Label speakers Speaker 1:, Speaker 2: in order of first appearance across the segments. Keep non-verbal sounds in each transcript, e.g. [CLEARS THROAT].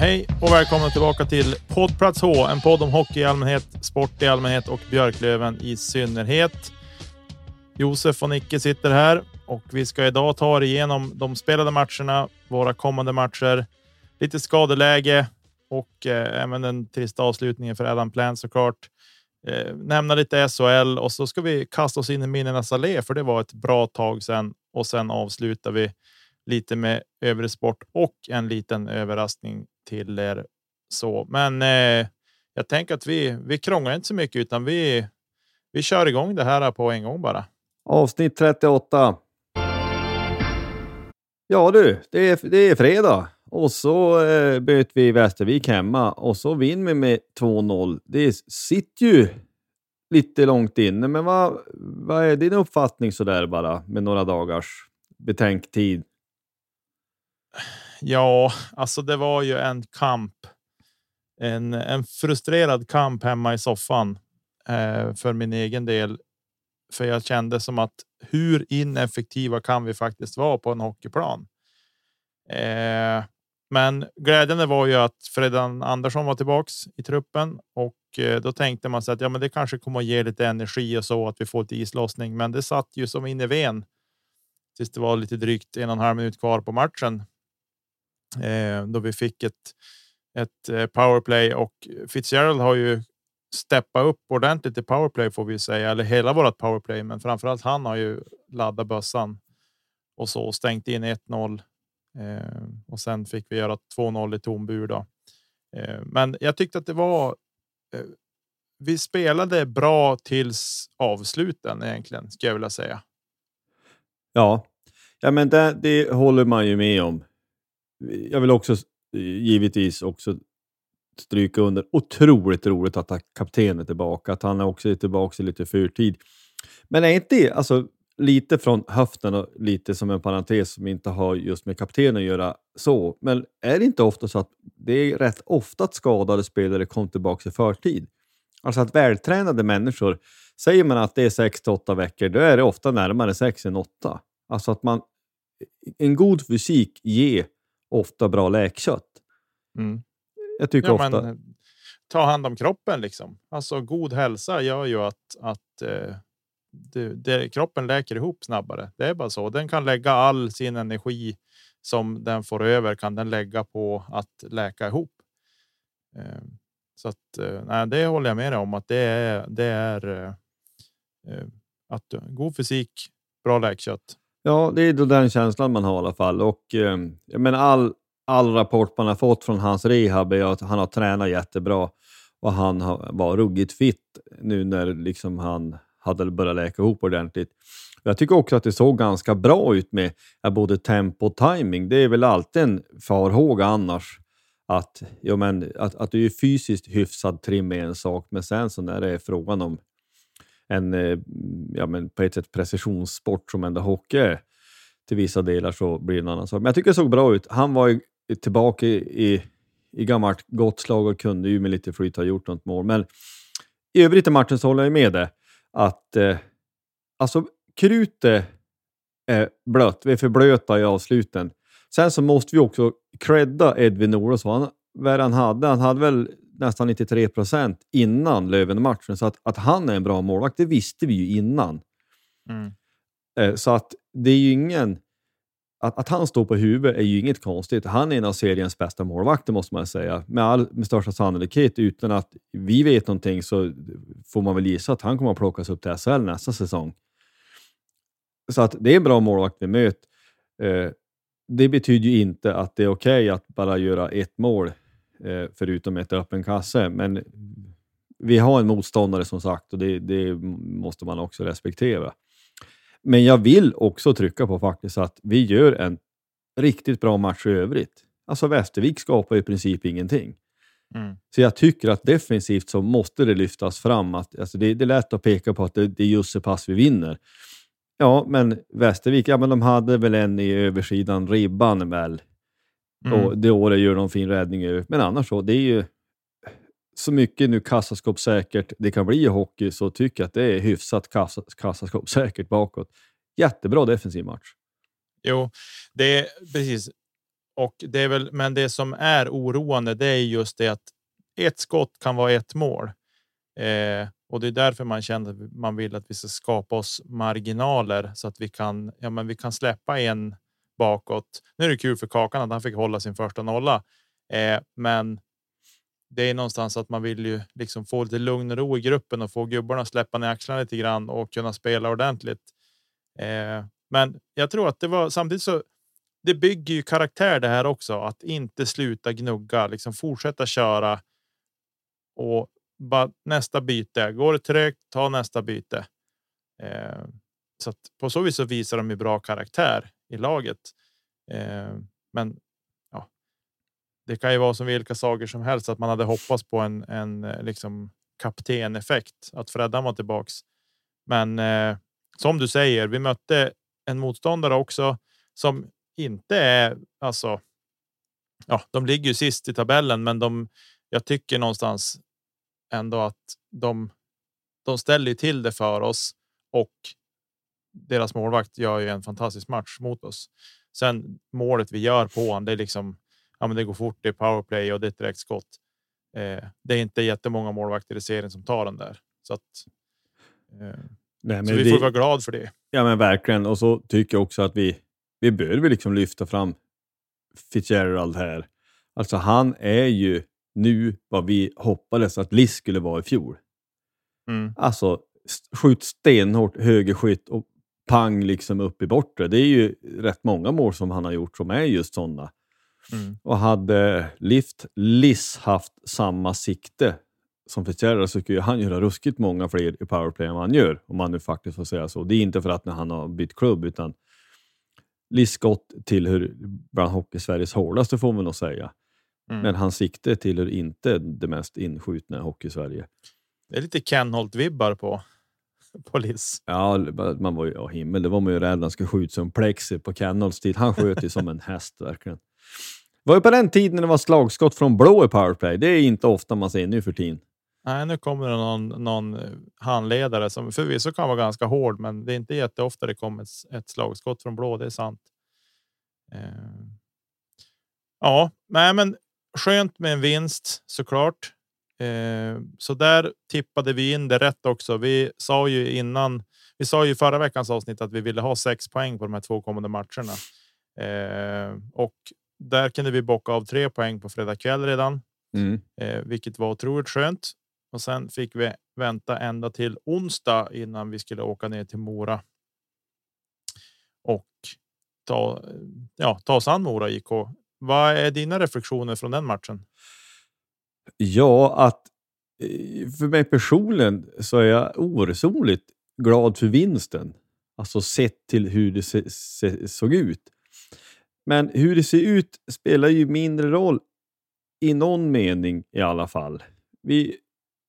Speaker 1: Hej och välkomna tillbaka till Poddplats H, en podd om hockey i allmänhet, sport i allmänhet och Björklöven i synnerhet. Josef och Nicke sitter här och vi ska idag ta er igenom de spelade matcherna, våra kommande matcher, lite skadeläge och eh, även den trista avslutningen för Adam Plant såklart. Eh, nämna lite SHL och så ska vi kasta oss in i minnenas allé, för det var ett bra tag sedan och sen avslutar vi lite med övrig sport och en liten överraskning till er. Så, men eh, jag tänker att vi vi krånglar inte så mycket utan vi. Vi kör igång det här på en gång bara.
Speaker 2: Avsnitt 38. Ja du, det är, det är fredag och så eh, böt vi Västervik hemma och så vinner vi med 2-0. Det sitter ju lite långt inne, men vad, vad är din uppfattning så där bara med några dagars betänktid?
Speaker 1: Ja, alltså det var ju en kamp. En, en frustrerad kamp hemma i soffan eh, för min egen del. För jag kände som att hur ineffektiva kan vi faktiskt vara på en hockeyplan? Eh, men glädjande var ju att Fredan Andersson var tillbaks i truppen och eh, då tänkte man sig att ja, men det kanske kommer att ge lite energi och så att vi får lite islossning. Men det satt ju som in i ven. Tills det var lite drygt en och en halv minut kvar på matchen Eh, då vi fick ett, ett eh, powerplay och Fitzgerald har ju steppa upp ordentligt i powerplay får vi säga, eller hela vårt powerplay. Men framförallt han har ju laddat bössan och så stängt in 1-0 eh, och sen fick vi göra 2-0 i tom bur. Då. Eh, men jag tyckte att det var. Eh, vi spelade bra tills avsluten egentligen skulle jag vilja säga.
Speaker 2: Ja, ja, men det, det håller man ju med om jag vill också givetvis också stryka under otroligt roligt att kaptenen är tillbaka, att han är också är tillbaka i lite förtid. Men är inte det alltså, lite från höften och lite som en parentes som inte har just med kaptenen att göra så. Men är det inte ofta så att det är rätt ofta att skadade spelare kommer tillbaka i förtid? Alltså att vältränade människor, säger man att det är 6 till 8 veckor, då är det ofta närmare 6 än 8. Alltså att man, en god fysik ger ofta bra läkkött.
Speaker 1: Mm.
Speaker 2: Jag tycker
Speaker 1: ja,
Speaker 2: ofta...
Speaker 1: Men, ta hand om kroppen liksom. Alltså god hälsa gör ju att, att eh, det, det, kroppen läker ihop snabbare. Det är bara så. Den kan lägga all sin energi som den får över kan den lägga på att läka ihop. Eh, så att eh, nej, det håller jag med dig om att det är. Det är eh, eh att god fysik, bra läkkött.
Speaker 2: Ja, det är då den känslan man har i alla fall. Och, eh, jag menar, all, all rapport man har fått från hans rehab är att han har tränat jättebra och han har, var ruggigt fit nu när liksom han hade börjat läka ihop ordentligt. Jag tycker också att det såg ganska bra ut med både tempo och timing. Det är väl alltid en farhåga annars. Att, ja, men, att, att du är fysiskt hyfsad trim är en sak, men sen så när det är frågan om en eh, ja, men på ett sätt precisionssport som ändå hockey är till vissa delar så blir det en annan sak. Men jag tycker det såg bra ut. Han var ju tillbaka i, i, i gammalt gott slag och kunde ju med lite flyt ha gjort något mål. Men i övrigt i matchen så håller jag med dig. att eh, alltså krutet är blött. Vi är för blöta i avsluten. Sen så måste vi också credda Edvin Olofsson. Vad han hade? Han hade väl nästan 93 procent innan Löven-matchen. Så att, att han är en bra målvakt, det visste vi ju innan.
Speaker 1: Mm.
Speaker 2: Eh, så att det är ju ingen... Att, att han står på huvudet är ju inget konstigt. Han är en av seriens bästa målvakter måste man säga. Med, all, med största sannolikhet, utan att vi vet någonting så får man väl gissa att han kommer att plockas upp till SHL nästa säsong. Så att det är en bra målvakt vi möter. Eh, det betyder ju inte att det är okej okay att bara göra ett mål förutom ett öppen kasse. Men vi har en motståndare som sagt och det, det, måste man också respektera. Men jag vill också trycka på faktiskt att vi gör en riktigt bra match i övrigt. Alltså Västervik skapar i princip ingenting.
Speaker 1: Mm.
Speaker 2: Så jag tycker att defensivt så måste det lyftas fram. Att, alltså det, det är lätt att peka på att det, det är just så pass vi vinner. Ja, men Västervik, ja, men de hade väl en i översidan ribban väl.
Speaker 1: Mm.
Speaker 2: Och det året gör de fin räddning över. Men annars så, det är ju så mycket nu kassaskåpssäkert det kan bli i hockey så tycker jag att det är hyfsat kassa, kassaskåpssäkert bakåt. Jättebra defensiv match.
Speaker 1: Jo, det är precis. Och det är väl, men det som är oroande, det är just det att ett skott kan vara ett mål. Eh, och det är därför man känner att man vill att vi ska skapa oss marginaler så att vi kan, ja, men vi kan släppa en bakåt. Nu är det kul för Kakan att han fick hålla sin första nolla, eh, men det är någonstans att man vill ju liksom få lite lugn och ro i gruppen och få gubbarna släppa ner axlarna lite grann och kunna spela ordentligt. Eh, men jag tror att det var samtidigt så. Det bygger ju karaktär det här också att inte sluta gnugga, liksom fortsätta köra. Och bara nästa byte. Går det trögt, ta nästa byte. Eh, så att på så vis så visar de ju bra karaktär i laget. Eh, men ja, det kan ju vara som vilka saker som helst att man hade hoppats på en, en eh, liksom kapteneffekt att Freddan var tillbaks. Men eh, som du säger, vi mötte en motståndare också som inte är alltså. Ja, de ligger ju sist i tabellen, men de. Jag tycker någonstans ändå att de. De ställer till det för oss och deras målvakt gör ju en fantastisk match mot oss. Sen målet vi gör på honom, det är liksom. Ja, men det går fort. Det är powerplay och det är ett direkt skott. Eh, det är inte jättemånga målvakter i serien som tar den där så att. Eh,
Speaker 2: Nej,
Speaker 1: så vi
Speaker 2: det,
Speaker 1: får vara glad för det.
Speaker 2: Ja, men verkligen. Och så tycker jag också att vi, vi bör väl liksom lyfta fram Fitzgerald här. Alltså han är ju nu vad vi hoppades att Liss skulle vara i fjol.
Speaker 1: Mm.
Speaker 2: Alltså skjut stenhårt högerskytt och pang liksom upp i bortre. Det är ju rätt många mål som han har gjort som är just sådana.
Speaker 1: Mm.
Speaker 2: Och hade Lift Liss haft samma sikte som Fitzgerald så skulle han göra ruskigt många fler i powerplay än vad han gör, om man nu faktiskt får säga så. Det är inte för att när han har bytt klubb, utan Liss skott tillhör bland hockey-Sveriges hårdaste får man nog säga.
Speaker 1: Mm.
Speaker 2: Men hans sikte tillhör inte det mest inskjutna i hockey-Sverige.
Speaker 1: Det är lite Kenholt-vibbar på, [LAUGHS] på Liss.
Speaker 2: Ja, man var ju, ja, himmel, det var man ju rädd han skulle skjuta som plexi på Kenholts tid. Han sköt ju som en häst verkligen. Det var ju på den tiden när det var slagskott från blå i powerplay. Det är inte ofta man ser nu för tiden.
Speaker 1: Nej, nu kommer det någon, någon handledare som förvisso kan vara ganska hård, men det är inte jätteofta det kommer ett, ett slagskott från blå. Det är sant. Eh. Ja, nej, men skönt med en vinst såklart. Eh, så där tippade vi in det rätt också. Vi sa ju innan. Vi sa ju förra veckans avsnitt att vi ville ha sex poäng på de här två kommande matcherna eh, och där kunde vi bocka av tre poäng på fredag kväll redan,
Speaker 2: Mm.
Speaker 1: eh, vilket var otroligt skönt. Och sen fick vi vänta ända till onsdag innan vi skulle åka ner till Mora. Och ta, ja, ta oss an Mora IK. Vad är dina reflektioner från den matchen?
Speaker 2: Ja, att eh, för mig personligen så är jag oresonligt glad för vinsten. Alltså sett till hur det se, se, såg ut. Men hur det ser ut spelar ju mindre roll i någon mening i alla fall. Vi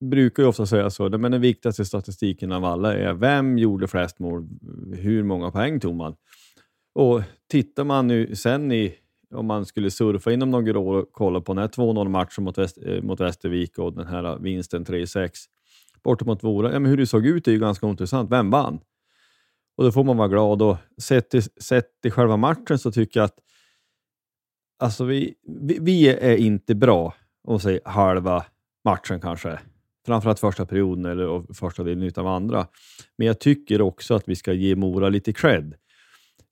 Speaker 2: brukar ju ofta säga så, men den viktigaste statistiken av alla är vem gjorde flest mål? Hur många poäng tog man? Och tittar man nu sen i, om man skulle surfa inom några år och kolla på den här 2-0 matchen mot, Väst, eh, mot Västervik och den här eh, vinsten 3-6 borta mot Vora. Ja, men hur det såg ut är ju ganska intressant. Vem vann? Och då får man vara glad. Och sett till, sett till själva matchen så tycker jag att alltså vi, vi, vi är inte bra, om säger halva matchen kanske. Framförallt första perioden eller första delen av andra. Men jag tycker också att vi ska ge Mora lite cred.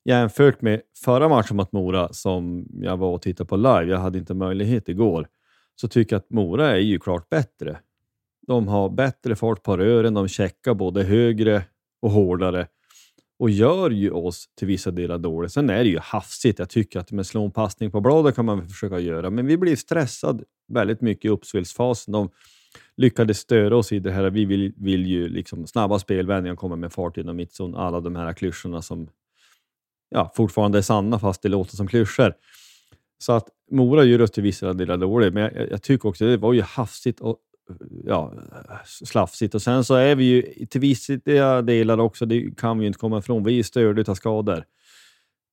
Speaker 2: Jämfört med förra matchen mot Mora som jag var och tittade på live, jag hade inte möjlighet igår, så tycker jag att Mora är ju klart bättre. De har bättre fart på rören, de checkar både högre och hårdare och gör ju oss till vissa delar dåligt. Sen är det ju hafsigt. Jag tycker att med slå en passning på bladet kan man försöka göra, men vi blir stressade väldigt mycket i uppspelsfasen. De lyckades störa oss i det här. Vi vill, vill ju liksom snabba spelvändningar, komma med fart inom mittzon. Alla de här klyschorna som ja, fortfarande är sanna fast det låter som klyschor. Så att Mora gör oss till vissa delar dåligt, men jag, jag tycker också att det var ju hafsigt och ja, slafsigt. Och sen så är vi ju till vissa delar också, det kan vi ju inte komma ifrån, vi är störda av skador.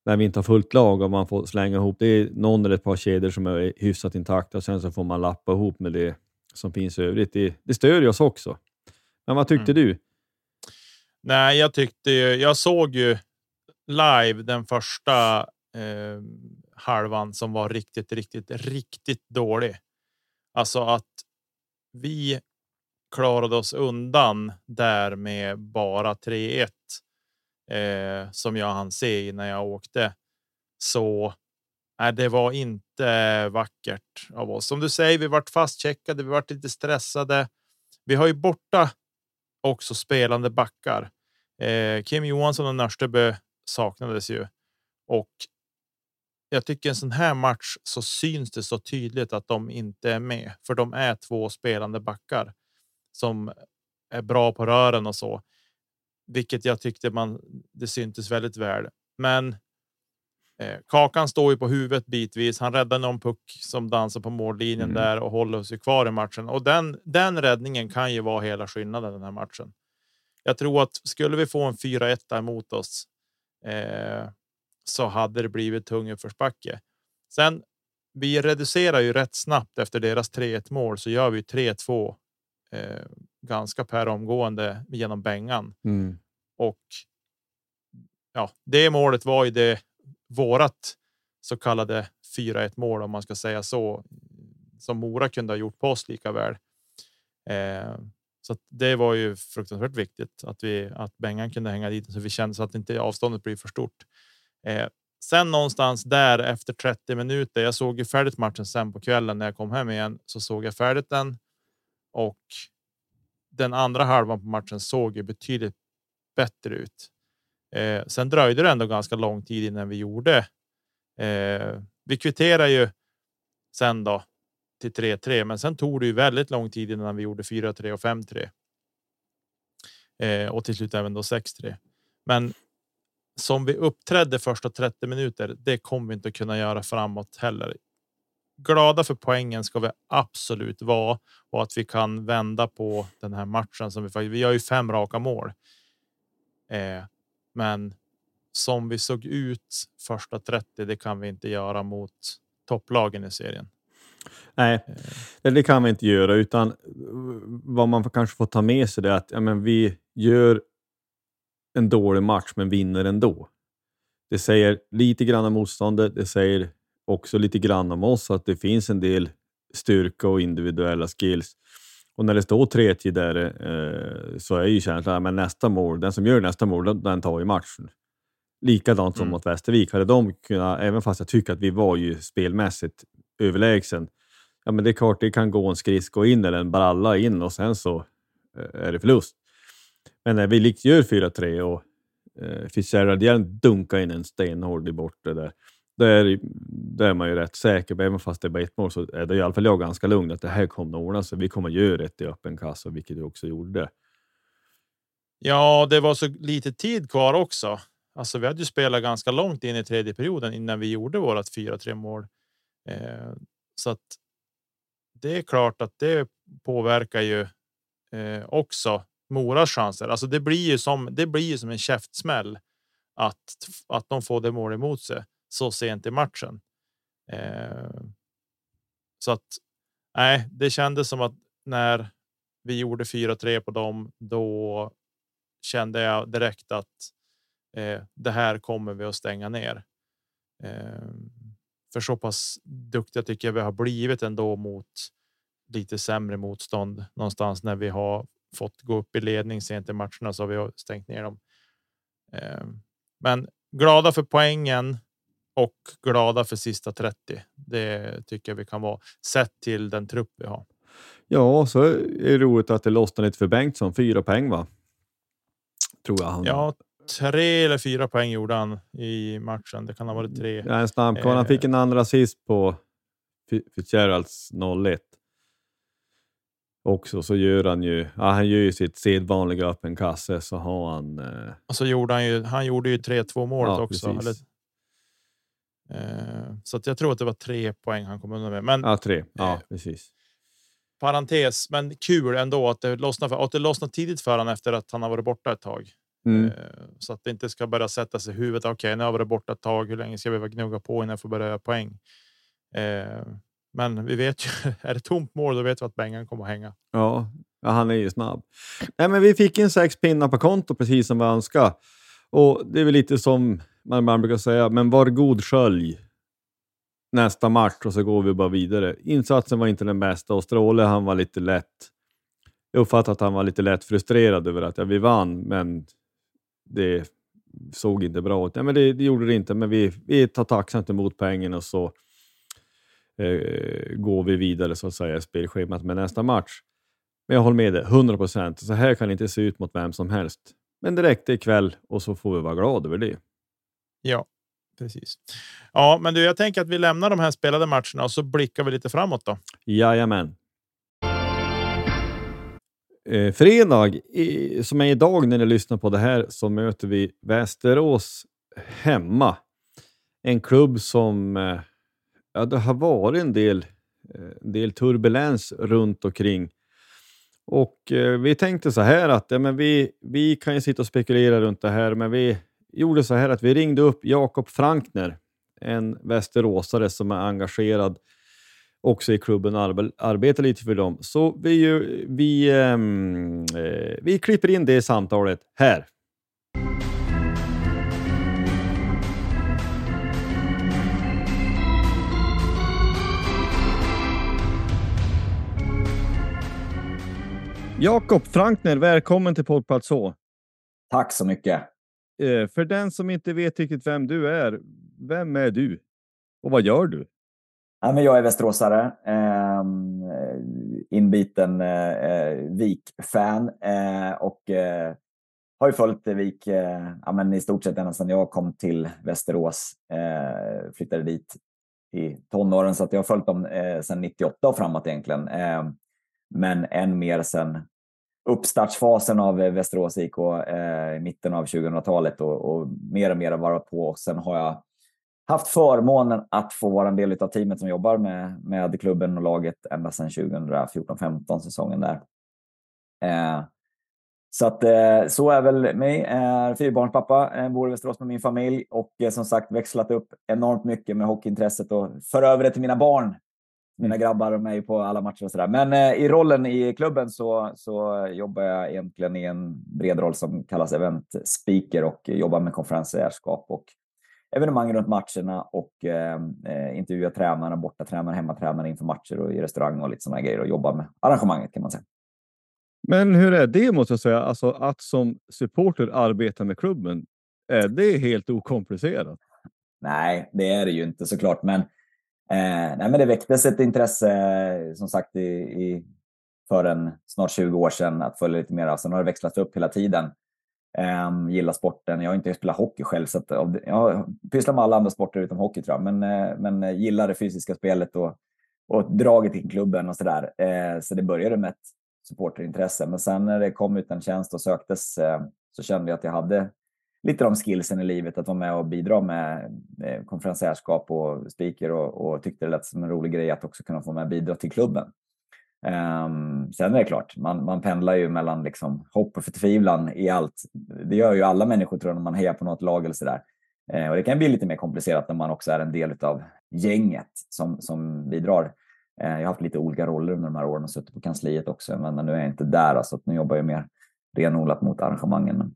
Speaker 2: När vi inte har fullt lag och man får slänga ihop, det är någon eller ett par kedjor som är hyfsat intakta och sen så får man lappa ihop med det som finns i övrigt. Det, det stör ju oss också. Men vad tyckte mm. du?
Speaker 1: Nej, jag tyckte jag såg ju live den första eh, halvan som var riktigt, riktigt, riktigt dålig. Alltså att vi klarade oss undan där med bara 3-1 eh, som jag hann se innan jag åkte. Så nej, det var inte vackert av oss. Som du säger, vi vart fastcheckade. Vi vart lite stressade. Vi har ju borta också spelande backar. Eh, Kim Johansson och Nörstebö saknades ju och jag tycker en sån här match så syns det så tydligt att de inte är med, för de är två spelande backar som är bra på rören och så, vilket jag tyckte man. Det syntes väldigt väl, men. Eh, Kakan står ju på huvudet bitvis. Han räddar någon puck som dansar på mållinjen mm. där och håller sig kvar i matchen och den. Den räddningen kan ju vara hela skillnaden den här matchen. Jag tror att skulle vi få en 4-1 emot oss eh, så hade det blivit tung uppförsbacke. Sen vi reducerar ju rätt snabbt efter deras 3-1 mål så gör vi 3-2 eh, ganska per omgående genom bängan. Mm. Och ja, det målet var ju det vårat så kallade 4-1 mål om man ska säga så. Som Mora kunde ha gjort på oss lika väl. Eh, så det var ju fruktansvärt viktigt att vi att Bengan kunde hänga dit så vi kände så att inte avståndet blir för stort. Eh, sen någonstans där efter 30 minuter. Jag såg ju färdigt matchen sen på kvällen när jag kom hem igen så såg jag färdigt den och den andra halvan på matchen såg ju betydligt bättre ut. Eh, sen dröjde det ändå ganska lång tid innan vi gjorde. Eh, vi kvitterar ju sen då till 3-3, men sen tog det ju väldigt lång tid innan vi gjorde 4-3 och 5-3. Eh, och till slut även då 6-3. Men som vi uppträdde första 30 minuter, det kommer vi inte att kunna göra framåt heller. Glada för poängen ska vi absolut vara och att vi kan vända på den här matchen som vi faktiskt. Vi har ju fem raka mål. Eh, men som vi såg ut första 30, det kan vi inte göra mot topplagen i serien.
Speaker 2: Nej, det kan vi inte göra, utan vad man kanske får ta med sig är att ja, men vi gör en dålig match men vinner ändå. Det säger lite grann om motståndet, det säger också lite grann om oss att det finns en del styrka och individuella skills. Och när det står 3-10 där eh, så är ju känslan att nästa mål, den som gör nästa mål, den tar ju matchen. Likadant som mm. mot Västervik. Hade de kunnat, även fast jag tycker att vi var ju spelmässigt överlägsen, ja men det är klart det kan gå en skridsko in eller en bralla in och sen så eh, är det förlust. Men när vi likt gör 4-3 och eh, Fitzgerald igen dunkar in en stenhård i bortre där, då är, då är man ju rätt säker Även fast det är bara ett mål så är det i alla fall jag ganska lugn att det här kommer att ordna sig. Vi kommer att göra rätt i öppen kassa, vilket vi också gjorde.
Speaker 1: Ja, det var så lite tid kvar också. Alltså, vi hade ju spelat ganska långt in i tredje perioden innan vi gjorde vårat 4-3 mål. Eh, så att. Det är klart att det påverkar ju eh, också Moras chanser. Alltså, det blir ju som det blir ju som en käftsmäll att att de får det mål emot sig så sent i matchen. Eh, så att nej, det kändes som att när vi gjorde 4-3 på dem, då kände jag direkt att eh, det här kommer vi att stänga ner. Eh, för så pass duktiga tycker jag vi har blivit ändå mot lite sämre motstånd någonstans när vi har fått gå upp i ledning sent i matcherna så har vi stängt ner dem. Eh, men glada för poängen och glada för sista 30. Det tycker jag vi kan vara sett till den trupp vi har.
Speaker 2: Ja, så är det roligt att det lossnar lite för Bengtsson. Fyra poäng va? Tror jag. Han.
Speaker 1: Ja, tre eller fyra poäng gjorde han i matchen. Det kan ha varit tre.
Speaker 2: Ja, en snabbkoll. Han fick en andra assist på Fitzgeralds 01. Också så gör han ju. Ja, han gör ju sitt sedvanliga öppen kasse så har han. Eh...
Speaker 1: Och så gjorde han ju. Han gjorde ju 3-2 målet ja, också. Eller, eh, så att jag tror att det var tre poäng han kom undan med. Men
Speaker 2: ja, tre. Ja, eh, precis
Speaker 1: parentes, men kul ändå att det lossnar för att det lossnar tidigt för honom efter att han har varit borta ett tag. Mm. Eh, så att det inte ska börja sätta sig i huvudet. Okej, okay, nu har jag varit borta ett tag. Hur länge ska vi gnugga på innan jag får börja göra poäng? Eh, men vi vet ju, [LAUGHS] är det tomt mål, då vet vi att Bengan kommer att hänga.
Speaker 2: Ja, ja, han är ju snabb. Nej, men vi fick in sex pinnar på konto precis som vi önskade. Och det är väl lite som man, man brukar säga, men var god skölj nästa match och så går vi bara vidare. Insatsen var inte den bästa och Stråle han var lite lätt. Jag uppfattade att han var lite lätt frustrerad över att ja, vi vann, men det såg inte bra ut. Ja, men det, det, gjorde det inte, men vi, vi tar tacksamt emot pengen och så eh, går vi vidare så att säga spelschemat med nästa match. Men jag håller med dig, 100 procent. Så här kan det inte se ut mot vem som helst. Men det räckte ikväll och så får vi vara glada över det.
Speaker 1: Ja, precis. Ja, men du, jag tänker att vi lämnar de här spelade matcherna och så blickar vi lite framåt då.
Speaker 2: Jajamän. Eh, fredag, i, som är idag när ni lyssnar på det här, så möter vi Västerås hemma. En klubb som eh, ja, det har varit en del, eh, en del turbulens runt omkring. Och eh, vi tänkte så här att ja, men vi, vi kan ju sitta och spekulera runt det här, men vi gjorde så här att vi ringde upp Jakob Frankner, en västeråsare som är engagerad också i klubben arbe arbetar lite för dem. Så vi, vi, ehm, eh, vi klipper in det samtalet här. Jakob Frankner, välkommen till Poddplats H.
Speaker 3: Tack så mycket.
Speaker 2: Eh, för den som inte vet riktigt vem du är, vem är du och vad gör du?
Speaker 3: Ja, men jag är västeråsare, eh, inbiten eh, Vik-fan eh, och eh, har ju följt Vik eh, ja, men i stort sett ända sedan jag kom till Västerås. Eh, flyttade dit i tonåren så att jag har följt dem eh, sedan 98 och framåt egentligen. Eh, men än mer sedan uppstartsfasen av Västerås IK eh, i mitten av 2000-talet och, och, mer och mer har varit på. Sen har jag haft förmånen att få vara en del av teamet som jobbar med, med klubben och laget ända sedan 2014-15 säsongen där. Eh, så att eh, så är väl mig. Är fyrbarnspappa, eh, bor i Västerås med min familj och eh, som sagt växlat upp enormt mycket med hockeyintresset och för över det till mina barn mina mm. grabbar och mig på alla matcher och sådär. Men eh, i rollen i klubben så, så jobbar jag egentligen i en bred roll som kallas event speaker och jobbar med konferensärskap och evenemang runt matcherna och eh, eh intervjuar tränarna, borta tränare, hemmatränare inför matcher och i restaurang och lite sådana grejer och jobbar med arrangemanget kan man säga.
Speaker 2: Men hur är det måste jag säga, alltså att som supporter arbeta med klubben? Är det helt okomplicerat?
Speaker 3: Nej, det är det ju inte såklart, men Eh, nej, men det väcktes ett intresse, som sagt, i, i, för en snart 20 år sedan att följa lite mer. Sen har det växlat upp hela tiden. Ehm, um, gillar sporten. Jag har inte spelat hockey själv, så att, jag pysslar med alla andra sporter utom hockey tror jag. Men, eh, men gillar det fysiska spelet och, och draget till klubben och sådär. Uh, så det började med ett supporterintresse. Men sen när det kom ut en tjänst och söktes uh, så kände jag att jag hade lite de skillsen i livet att vara med och bidra med konferensärskap och speaker och, och tyckte det lät som en rolig grej att också kunna få med och bidra till klubben. Um, sen är det klart, man, man pendlar ju mellan liksom hopp och förtvivlan i allt. Det gör ju alla människor tror jag när man hejar på något lag eller sådär. Uh, och det kan bli lite mer komplicerat när man också är en del av gänget som, som bidrar. Uh, ehm, jag har haft lite olika roller under de här åren och suttit på kansliet också, men, men nu är jag inte där. Alltså, nu jobbar jag mer renodlat mot arrangemangen.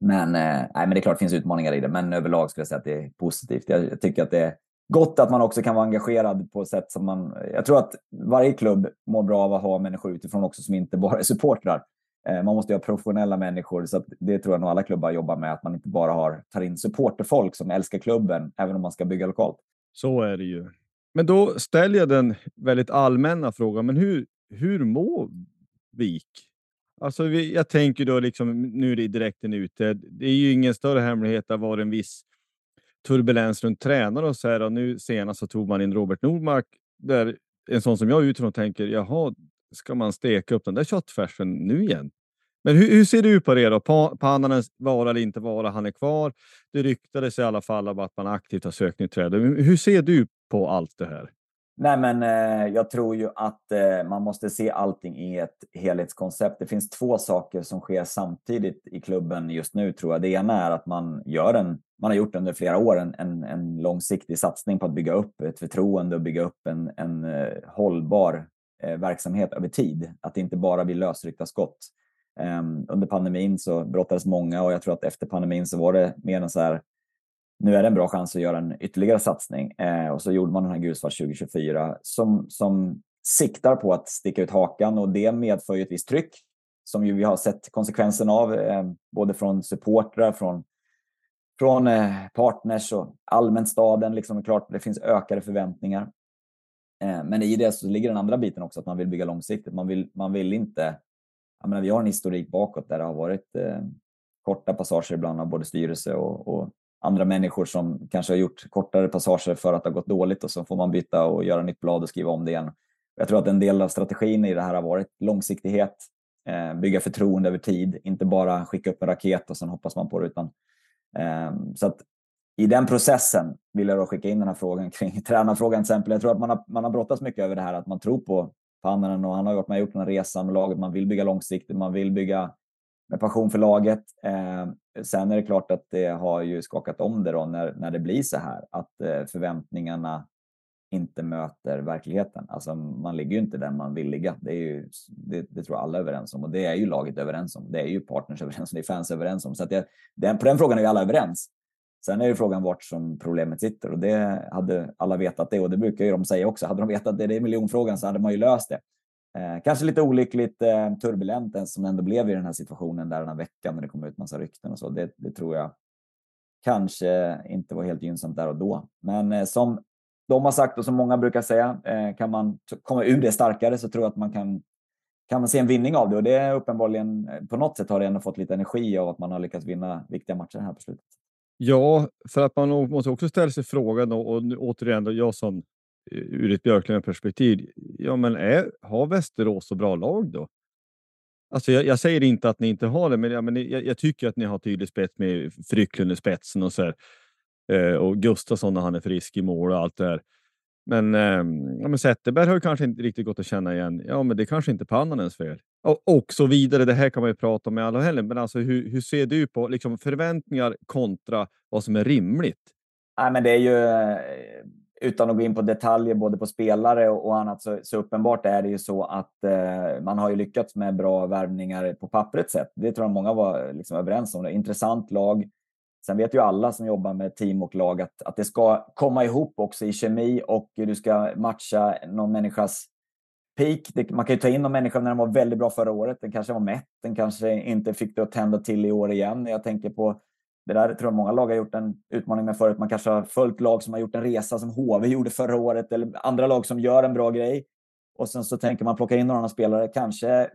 Speaker 3: Men, uh, nej, men det är klart det finns utmaningar i det, men överlag skulle jag säga att det är positivt. Jag, jag tycker att det är gott att man också kan vara engagerad på ett sätt som man... Jag tror att varje klubb mår bra av att ha människor utifrån också som inte bara är supportrar. Eh, man måste ju ha professionella människor, så det tror jag nog alla klubbar jobbar med, att man inte bara har, tar in supporterfolk som älskar klubben, även om man ska bygga lokalt.
Speaker 2: Så är det ju. Men då ställer jag den väldigt allmänna frågan, men hur, hur mår Vik? Alltså, jag tänker då liksom, nu är det direkten ute. Det är ju ingen större hemlighet att det var en viss turbulens runt tränare och så här. Och nu senast så tog man in Robert Nordmark där en sån som jag utifrån tänker jaha, ska man steka upp den där köttfärsen nu igen? Men hur, hur ser du på det då? Pannanens vara eller inte vara, han är kvar. Det ryktades i alla fall om att man aktivt har sökt nytt träd. Hur ser du på allt det här?
Speaker 3: Nej, men eh, jag tror ju att eh, man måste se allting i ett helhetskoncept. Det finns två saker som sker samtidigt i klubben just nu tror jag. Det ena är att man gör en, man har gjort under flera år en, en, en långsiktig satsning på att bygga upp ett förtroende och bygga upp en, en eh, hållbar eh, verksamhet över tid. Att det inte bara blir lösryckta skott. Ehm, under pandemin så brottades många och jag tror att efter pandemin så var det mer en så här nu är det en bra chans att göra en ytterligare satsning. Eh, och så gjorde man den här Gulsvart 2024 som, som siktar på att sticka ut hakan och det medför ju ett visst tryck som ju vi har sett konsekvensen av, eh, både från supportrar, från, från eh, partners och allmänt staden. Liksom, klart, det finns ökade förväntningar. Eh, men i det så ligger den andra biten också, att man vill bygga långsiktigt. Man vill, man vill inte... Jag menar, vi har en historik bakåt där det har varit eh, korta passager ibland av både styrelse och, och andra människor som kanske har gjort kortare passager för att det har gått dåligt och så får man byta och göra nytt blad och skriva om det igen. Jag tror att en del av strategin i det här har varit långsiktighet, eh, bygga förtroende över tid, inte bara skicka upp en raket och sen hoppas man på det. Utan, eh, så att i den processen vill jag då skicka in den här frågan kring [LAUGHS] tränarfrågan till exempel. Jag tror att man har, man har brottats mycket över det här att man tror på Pannanen och han har gjort, man har gjort den här resan med laget. Man vill bygga långsiktigt, man vill bygga med passion för laget. Eh, sen är det klart att det har ju skakat om det då när, när det blir så här, att eh, förväntningarna inte möter verkligheten. Alltså man ligger ju inte där man vill ligga. Det, är ju, det, det tror jag alla är överens om och det är ju laget överens om. Det är ju partners [LAUGHS] överens om, det är fans överens om. Så att det, den, på den frågan är ju alla överens. Sen är ju frågan vart som problemet sitter och det hade alla vetat det och det brukar ju de säga också. Hade de vetat det, det är miljonfrågan så hade man ju löst det. Eh, kanske lite olyckligt eh, turbulent som ändå blev i den här situationen där den här veckan när det kom ut massa rykten och så. Det, det tror jag kanske inte var helt gynnsamt där och då. Men eh, som de har sagt och som många brukar säga, eh, kan man komma ur det starkare så tror jag att man kan, kan man se en vinning av det. Och det är uppenbarligen, eh, på något sätt har det ändå fått lite energi av att man har lyckats vinna viktiga matcher här på slutet.
Speaker 2: Ja, för att man måste också ställa sig frågan och, och återigen, då, jag som Eh, ur ett Björklöven-perspektiv, ja men är, har Västerås så bra lag då? Alltså jag, jag, säger inte att ni inte har det, men, jag, men jag, jag tycker att ni har tydlig spets med Frycklund i spetsen och så här, eh, och Gustafsson när han är frisk i mål och allt det här. Men, eh, ja, men Zetterberg har kanske inte riktigt gått att känna igen. Ja, men det är kanske inte Pannanens fel. Och, och så vidare. Det här kan man ju prata om i alla helgen. Men alltså, hur, hur ser du på liksom, förväntningar kontra vad som är rimligt?
Speaker 3: Nej, men det är ju eh, utan att gå in på detaljer både på spelare och annat så, så uppenbart är det ju så att eh, man har ju lyckats med bra värvningar på pappret sett. Det tror jag många var liksom överens om. Det. Intressant lag. Sen vet ju alla som jobbar med team och lag att, att det ska komma ihop också i kemi och du ska matcha någon människas peak. Det, man kan ju ta in någon människa när den var väldigt bra förra året. Den kanske var mätt. Den kanske inte fick det att tända till i år igen. Jag tänker på det där tror jag många lag har gjort en utmaning med förut. Man kanske har följt lag som har gjort en resa som HV gjorde förra året eller andra lag som gör en bra grej. Och sen så tänker man plocka in några spelare. Kanske,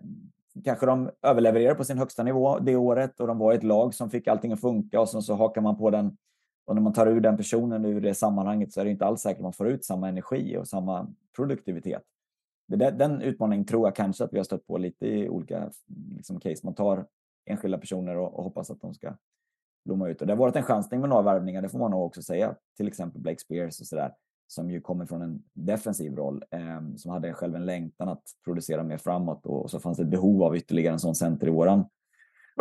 Speaker 3: kanske de överlevererar på sin högsta nivå det året och de var ett lag som fick allting att funka och sen så hakar man på den. Och när man tar ur den personen ur det sammanhanget så är det inte alls säkert man får ut samma energi och samma produktivitet. den utmaningen tror jag kanske att vi har stött på lite i olika liksom, case. Man tar enskilda personer och, och hoppas att de ska blomma ut. Och det har varit en chansning med några värvningar, det får man nog också säga. Till exempel Blake Spears och sådär, som ju kommer från en defensiv roll, eh, som hade själv en längtan att producera mer framåt och, och så fanns det ett behov av ytterligare en sån center i våran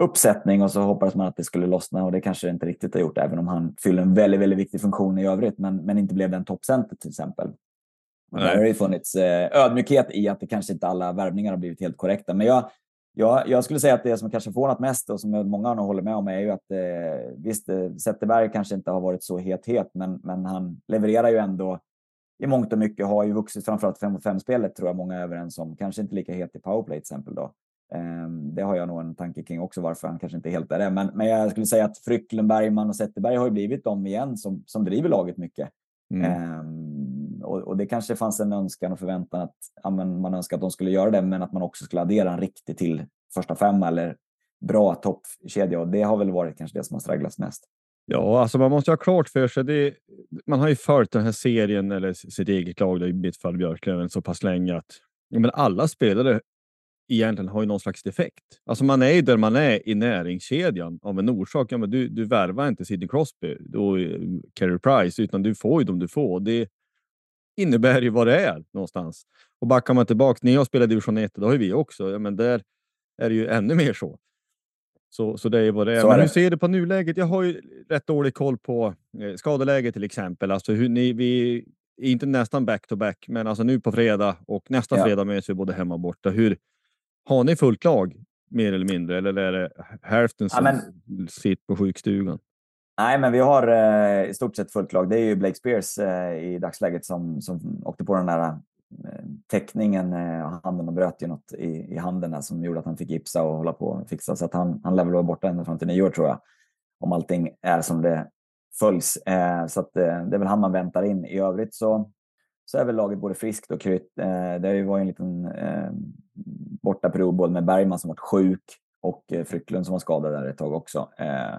Speaker 3: uppsättning och så hoppades man att det skulle lossna och det kanske det inte riktigt har gjort, även om han fyller en väldigt, väldigt viktig funktion i övrigt, men, men inte blev den toppcenter till exempel. Det har ju funnits eh, ödmjukhet i att det kanske inte alla värvningar har blivit helt korrekta. Men jag, jag, jag skulle säga att det som kanske förvånat mest och som många nog håller med om är ju att eh, visst, eh, Zetterberg kanske inte har varit så het, het men, men han levererar ju ändå i mångt och mycket, har ju vuxit framförallt 5 mot 5-spelet tror jag många är överens om. Kanske inte lika het i powerplay till exempel då. Um, det har jag nog en tanke kring också varför han kanske inte helt är det. Men, men jag skulle säga att Frycklen, Bergman och Zetterberg har ju blivit de igen som, som driver laget mycket. Mm. Um, och, och, det kanske fanns en önskan och förväntan att ja, man önskar att de skulle göra det, men att man också skulle addera en riktig till första femma eller bra toppkedja. Och det har väl varit kanske det som har stragglats mest.
Speaker 2: Ja, alltså man måste ha klart för sig. Det, man har ju följt den här serien eller sitt eget lag, i mitt fall Björklöven, så pass länge att men alla spelare egentligen har ju någon slags defekt. Alltså man är ju där man är i näringskedjan av en orsak. Ja, men du, du värvar inte Sidney Crosby och eh, Carey Price, utan du får ju dem du får. Det innebär ju vad det är någonstans. Och backar man tillbaka, när jag spelade division 1, det har ju vi också, ja, men där är det ju ännu mer så. Så, så det är vad det är. Men hur ser du på nuläget? Jag har ju rätt dålig koll på eh, skadeläget till exempel. Alltså hur ni, vi är inte nästan back to back, men alltså nu på fredag och nästa ja. fredag möts vi både hemma och borta. Hur, har ni fullt lag mer eller mindre eller är det hälften som ja, men... sitter på sjukstugan?
Speaker 3: Nej, men vi har eh, i stort sett fullt lag. Det är ju Blake Spears eh, i dagsläget som, som åkte på den där eh, teckningen. Eh, handen och bröt ju något i, i handen där, som gjorde att han fick gipsa och hålla på och fixa. Så att han, han lär väl vara borta ända fram till nyår tror jag. Om allting är som det följs. Eh, så att, eh, det är väl han man väntar in. I övrigt så, så är väl laget både friskt och krytt. Eh, det var ju en liten eh, bortaperiod både med Bergman som varit sjuk och eh, Frycklund som var skadad där ett tag också. Eh,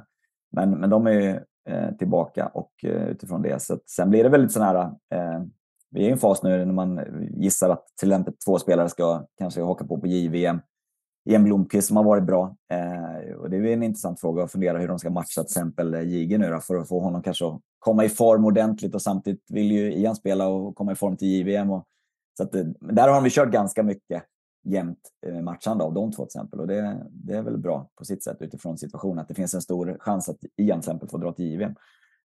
Speaker 3: men, men de är ju eh, tillbaka och eh, utifrån det. Så att sen blir det väldigt sån här, eh, vi är i en fas nu när man gissar att till exempel två spelare ska kanske haka på på JVM. Ian Blomqvist som har varit bra. Eh, och det är en intressant fråga att fundera hur de ska matcha till exempel eh, Jige nu då, för att få honom kanske att komma i form ordentligt och samtidigt vill ju Ian spela och komma i form till JVM. Och, så att, där har de kört ganska mycket jämnt eh, matchande av de två till exempel. Och det, det är väl bra på sitt sätt utifrån situationen att det finns en stor chans att Ian till exempel får dra till JVM.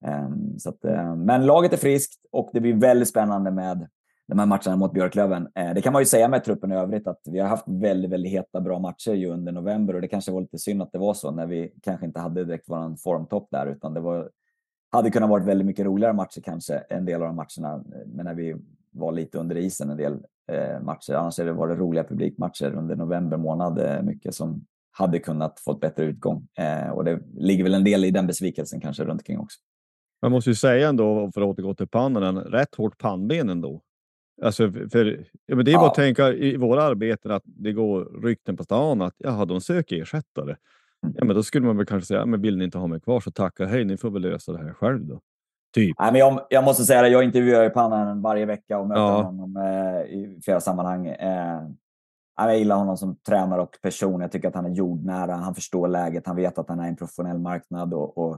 Speaker 3: Ehm, så att, eh, men laget är friskt och det blir väldigt spännande med de här matcherna mot Björklöven. Eh, det kan man ju säga med truppen i övrigt att vi har haft väldigt, väldigt heta bra matcher ju under november och det kanske var lite synd att det var så när vi kanske inte hade direkt våran formtopp där utan det var hade kunnat varit väldigt mycket roligare matcher kanske, en del av de matcherna, men när vi var lite under isen en del matcher. Annars har det varit roliga publikmatcher under november månad, eh, mycket som hade kunnat få ett bättre utgång. Eh, och det ligger väl en del i den besvikelsen kanske runt omkring också.
Speaker 2: Man måste ju säga ändå, för att återgå till pannan, rätt hårt pannben ändå. Alltså för, ja, men det är ja. bara att tänka i våra arbeten att det går rykten på stan att jaha, de söker ersättare. Mm. Ja, men då skulle man väl kanske säga, men vill ni inte ha mig kvar så tacka hej, ni får väl lösa det här själv då. Typ.
Speaker 3: Nej, men jag, jag måste säga det, jag intervjuar ju Pannan varje vecka och möter ja. honom eh, i flera sammanhang. Eh, jag gillar honom som tränare och person. Jag tycker att han är jordnära. Han förstår läget. Han vet att han är en professionell marknad och, och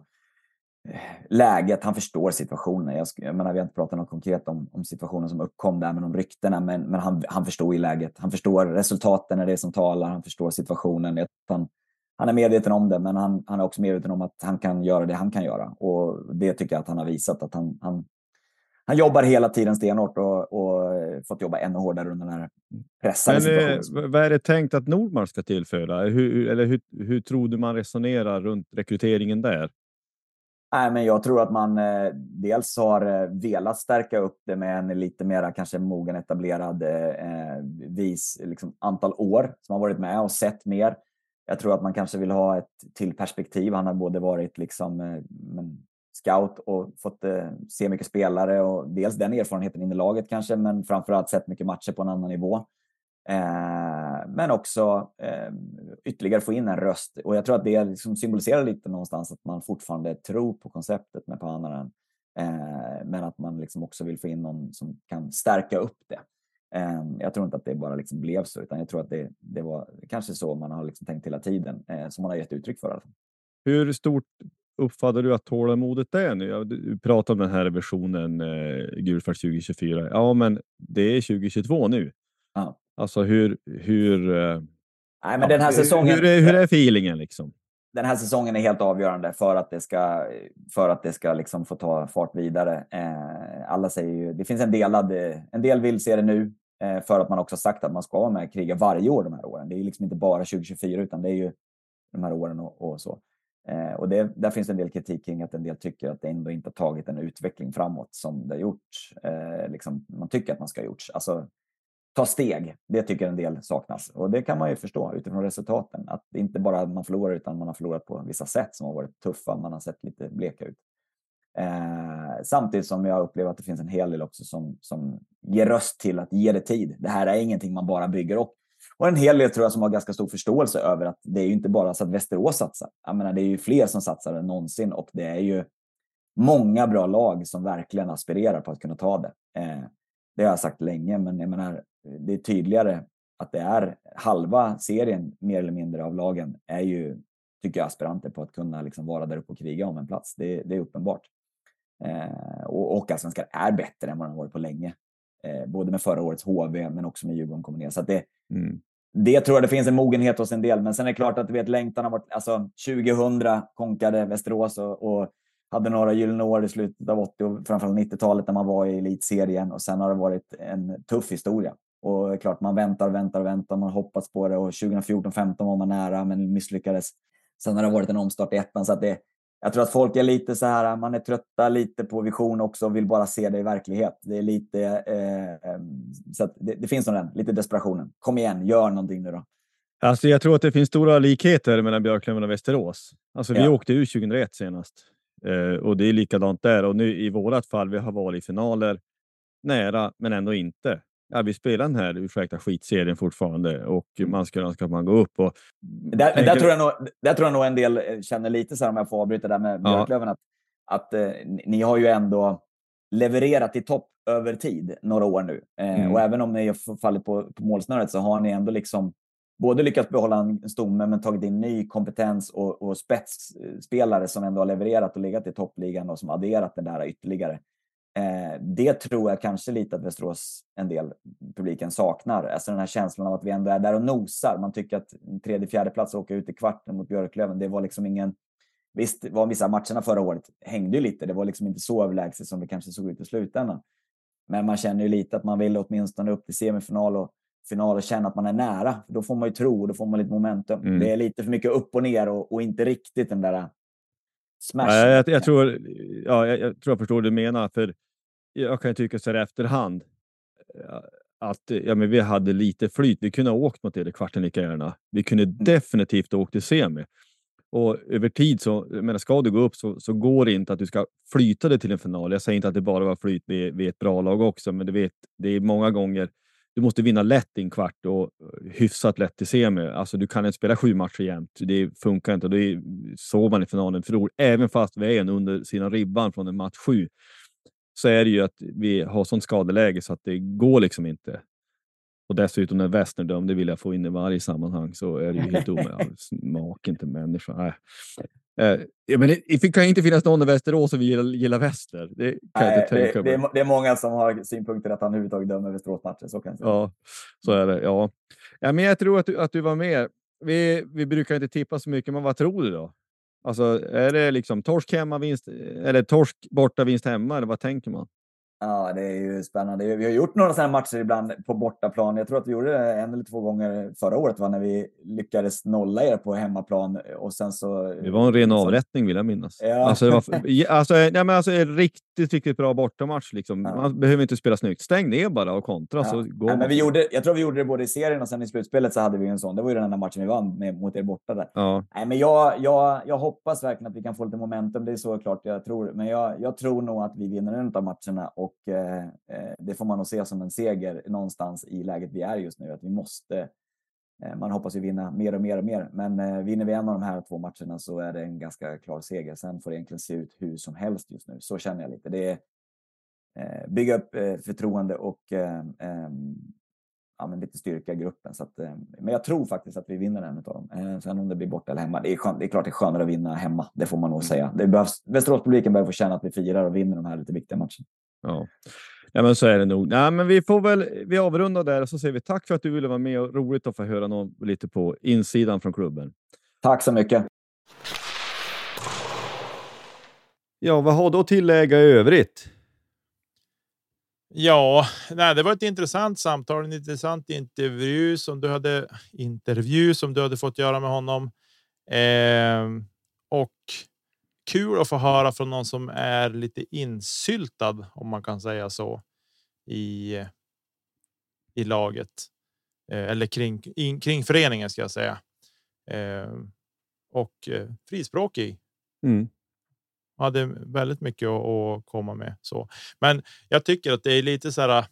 Speaker 3: eh, läget. Han förstår situationen. Jag, jag menar, vi har inte pratat något konkret om, om situationen som uppkom där med de ryktena, men, men han, han förstår ju läget. Han förstår resultaten är det som talar. Han förstår situationen. Jag, han, han är medveten om det, men han, han är också medveten om att han kan göra det han kan göra. Och det tycker jag att han har visat att han, han, han jobbar hela tiden stenhårt och, och fått jobba ännu hårdare under den här pressade
Speaker 2: men, situationen. Vad är det tänkt att Nordmark ska tillföra? Hur, eller hur, hur tror du man resonerar runt rekryteringen där?
Speaker 3: Nej, men jag tror att man eh, dels har eh, velat stärka upp det med en lite mera kanske mogen etablerad eh, vis liksom, antal år som har varit med och sett mer. Jag tror att man kanske vill ha ett till perspektiv. Han har både varit liksom, eh, scout och fått eh, se mycket spelare och dels den erfarenheten in i laget kanske, men framförallt sett mycket matcher på en annan nivå. Eh, men också eh, ytterligare få in en röst. Och jag tror att det liksom symboliserar lite någonstans att man fortfarande tror på konceptet med Panaren. Eh, men att man liksom också vill få in någon som kan stärka upp det. Ehm, jag tror inte att det bara liksom blev så, utan jag tror att det, det var kanske så man har liksom tänkt hela tiden, eh, som man har gett uttryck för.
Speaker 2: Hur stort uppfattar du att tålamodet är nu? Du pratar om den här versionen eh, Gulfart 2024. Ja, men det är 2022 nu.
Speaker 3: Ja.
Speaker 2: Alltså hur, hur, eh,
Speaker 3: Nej, men den här säsongen,
Speaker 2: hur, är, hur är feelingen liksom?
Speaker 3: Den här säsongen är helt avgörande för att det ska, för att det ska liksom få ta fart vidare. Eh, alla säger ju, det finns en delad, en del vill se det nu Eh, för att man också sagt att man ska vara med kriga varje år de här åren. Det är liksom inte bara 2024 utan det är ju de här åren och, och så. Eh, och det, där finns en del kritik kring att en del tycker att det ändå inte har tagit en utveckling framåt som det har gjort. Eh, liksom, man tycker att man ska ha gjort. Alltså, ta steg, det tycker en del saknas. Och det kan man ju förstå utifrån resultaten. Att det inte bara man förlorar utan man har förlorat på vissa sätt som har varit tuffa. Man har sett lite bleka ut. Eh, samtidigt som jag upplever att det finns en hel del också som, som ger röst till att ge det tid. Det här är ingenting man bara bygger upp. Och en hel del tror jag som har ganska stor förståelse över att det är ju inte bara så att Västerås satsar. Jag menar, det är ju fler som satsar än någonsin och det är ju många bra lag som verkligen aspirerar på att kunna ta det. Eh, det har jag sagt länge, men jag menar, det är tydligare att det är halva serien mer eller mindre av lagen är ju, tycker jag, aspiranter på att kunna liksom vara där uppe och kriga om en plats. Det, det är uppenbart. Eh, och, och allsvenskan är bättre än vad den har varit på länge. Eh, både med förra årets HV men också med Djurgården kommer ner. Så det, mm. det tror jag det finns en mogenhet hos en del. Men sen är det klart att du vet, längtan har varit... Alltså 2000 konkade Västerås och, och hade några gyllene år i slutet av 80 och framförallt 90-talet när man var i elitserien och sen har det varit en tuff historia. Och klart, man väntar och väntar och väntar, man hoppats på det och 2014-15 var man nära men misslyckades. Sen har det varit en omstart i ettan så att det, jag tror att folk är lite så här, man är trötta lite på vision också och vill bara se det i verklighet. Det är lite, eh, så det, det, finns nog den, lite desperationen. Kom igen, gör någonting nu då.
Speaker 2: Alltså jag tror att det finns stora likheter mellan Björklöven och Västerås. Alltså vi ja. åkte ur 2001 senast eh, och det är likadant där. Och nu i vårat fall, vi har varit i finaler nära, men ändå inte ja, vi spelar den här ursäkta skitserien fortfarande och mm. man skulle önska att man går upp. Och,
Speaker 3: där, men där, tror jag nog, där tror jag nog en del eh, känner lite så här, om jag får avbryta där med Björklöven, ja. att, att eh, ni har ju ändå levererat i topp över tid några år nu. Eh, mm. Och även om ni har fallit på, på målsnöret så har ni ändå liksom både lyckats behålla en stomme men tagit in ny kompetens och, och spetsspelare som ändå har levererat och legat i toppligan och som adderat det där ytterligare. Eh, det tror jag kanske lite att Västerås, en del publiken saknar. Alltså den här känslan av att vi ändå är där och nosar. Man tycker att tredje, fjärde plats och åka ut i kvarten mot Björklöven, det var liksom ingen... Visst var vissa matcherna förra året hängde ju lite. Det var liksom inte så överlägset som det kanske såg ut i slutändan. Men man känner ju lite att man vill åtminstone upp till semifinal och final och känna att man är nära. Då får man ju tro och då får man lite momentum. Mm. Det är lite för mycket upp och ner och, och inte riktigt den där
Speaker 2: smash. Ja, jag, jag, tror, ja, jag, jag tror jag förstår vad du menar. För jag kan tycka så här efterhand eh, att ja, men vi hade lite flyt. Vi kunde ha åkt mot det kvarten lika gärna. Vi kunde mm. definitivt ha åkt till semi. Och över tid så, men ska du gå upp så, så går det inte att du ska flyta dig till en final. Jag säger inte att det bara var flyt vid, vid ett bra lag också, men du vet, det är många gånger du måste vinna lätt i en kvart och hyfsat lätt i semi. Alltså, du kan inte spela sju matcher jämt. Det funkar inte. Det är så man i finalen förlorar, även fast vi är en under sina ribban från en match sju så är det ju att vi har sånt skadeläge så att det går liksom inte. Och dessutom när Westner dömde vill jag få in i varje sammanhang så är det ju helt [LAUGHS] omöjligt. Smaken till människa. Nej. Eh, ja, men det, kan inte finnas någon i Västerås som gillar, gillar Väster. Det kan Nej, jag inte tänka
Speaker 3: det, det, är, det är många som har synpunkter att han överhuvudtaget dömer Västeråsmatcher. Så kan jag säga.
Speaker 2: Ja, så är det. Ja. Ja, men jag tror att du, att du var med. Vi, vi brukar inte tippa så mycket, men vad tror du då? Alltså, är det liksom torsk hemma, vinst eller torsk borta, vinst hemma? Eller vad tänker man?
Speaker 3: Ja, det är ju spännande. Vi har gjort några sådana matcher ibland på bortaplan. Jag tror att vi gjorde det en eller två gånger förra året va? när vi lyckades nolla er på hemmaplan. Och sen så,
Speaker 2: det var en ren avrättning vill jag minnas. Ja. Alltså, det var, alltså, nej, men alltså, riktigt, riktigt bra bortamatch. Liksom. Ja. Man behöver inte spela snyggt. Stäng ner bara och kontra. Ja. Så går
Speaker 3: nej, men vi gjorde, jag tror vi gjorde det både i serien och sen i slutspelet så hade vi en sån. Det var ju den enda matchen vi vann med, mot er borta där. Ja. Nej, men jag, jag, jag hoppas verkligen att vi kan få lite momentum. Det är så klart jag tror. Men jag, jag tror nog att vi vinner en av matcherna och eh, Eh, det får man nog se som en seger någonstans i läget vi är just nu. Att vi måste, eh, man hoppas ju vinna mer och mer och mer, men vinner vi en av de här två matcherna så är det en ganska klar seger. Sen får det egentligen se ut hur som helst just nu. Så känner jag lite. Det är bygga upp förtroende och ja, men lite styrka i gruppen. Så att, men jag tror faktiskt att vi vinner en av dem. Sen om det blir borta eller hemma, det är, skön, det är klart det är skönare att vinna hemma. Det får man nog säga. Det behövs, Västeråspubliken behöver få känna att vi firar och vinner de här lite viktiga matcherna.
Speaker 2: Ja. ja, men så är det nog. Nej, men vi får väl vi avrundar där och så säger vi tack för att du ville vara med och roligt att få höra något lite på insidan från klubben.
Speaker 3: Tack så mycket.
Speaker 2: Ja, vad har du att tillägga i övrigt?
Speaker 1: Ja, nej, det var ett intressant samtal, en intressant intervju som du hade intervju som du hade fått göra med honom. Eh, och kul att få höra från någon som är lite insyltad, om man kan säga så, i. I laget eh, eller kring in, kring föreningen ska jag säga. Eh, och eh, frispråkig.
Speaker 2: Mm
Speaker 1: hade väldigt mycket att, att, komma med så. Men jag tycker att det är lite så här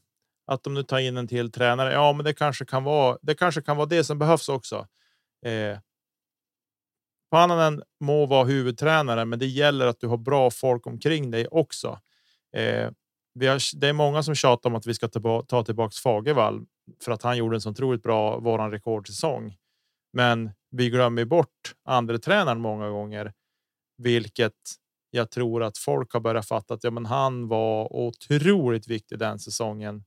Speaker 1: att om du tar in en till tränare. Ja, men det kanske kan vara. Det kanske kan vara det som behövs också. Pannanen må vara huvudtränare, men det gäller att du har bra folk omkring dig också. Eh, vi har, det är många som tjatar om att vi ska ta, ta tillbaks Fagervall för att han gjorde en så otroligt bra våran rekordsäsong. Men vi glömmer bort andra tränaren många gånger, vilket jag tror att folk har börjat fatta att ja, men han var otroligt viktig den säsongen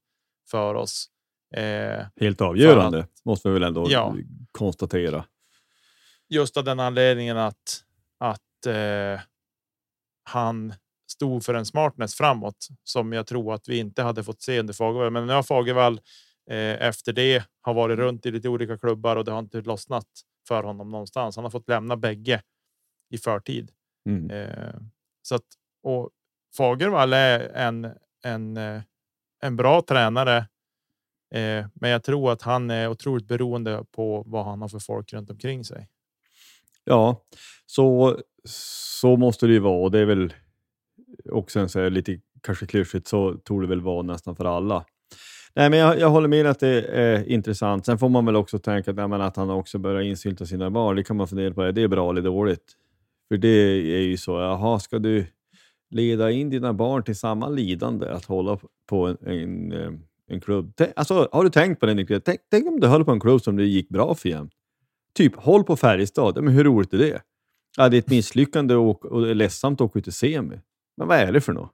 Speaker 1: för oss.
Speaker 2: Eh, Helt avgörande att, måste vi väl ändå ja, konstatera.
Speaker 1: Just av den anledningen att att eh, han stod för en smartness framåt som jag tror att vi inte hade fått se under Fagervall. Men nu har Fagervall eh, efter det har varit runt i lite olika klubbar och det har inte lossnat för honom någonstans. Han har fått lämna bägge i förtid.
Speaker 2: Mm.
Speaker 1: Eh, så att, och Fagervall är en, en, eh, en bra tränare. Eh, men jag tror att han är otroligt beroende på vad han har för folk runt omkring sig.
Speaker 2: Ja, så, så måste det ju vara och det är väl också en så här, lite kanske klyschigt så tror det väl vara nästan för alla. Nej, men jag, jag håller med att det är intressant. Sen får man väl också tänka att, ja, att han också börjar insylta sina barn. Det kan man fundera på. Är det bra eller dåligt? För det är ju så, jaha, ska du leda in dina barn till samma lidande att hålla på en, en, en klubb? Alltså, har du tänkt på det? Tänk, tänk om du höll på en klubb som det gick bra för jämt. Typ, håll på Färjestad. Men hur roligt är det? Ja, det är ett misslyckande och, och det är ledsamt att åka ut i semi. Men vad är det för något?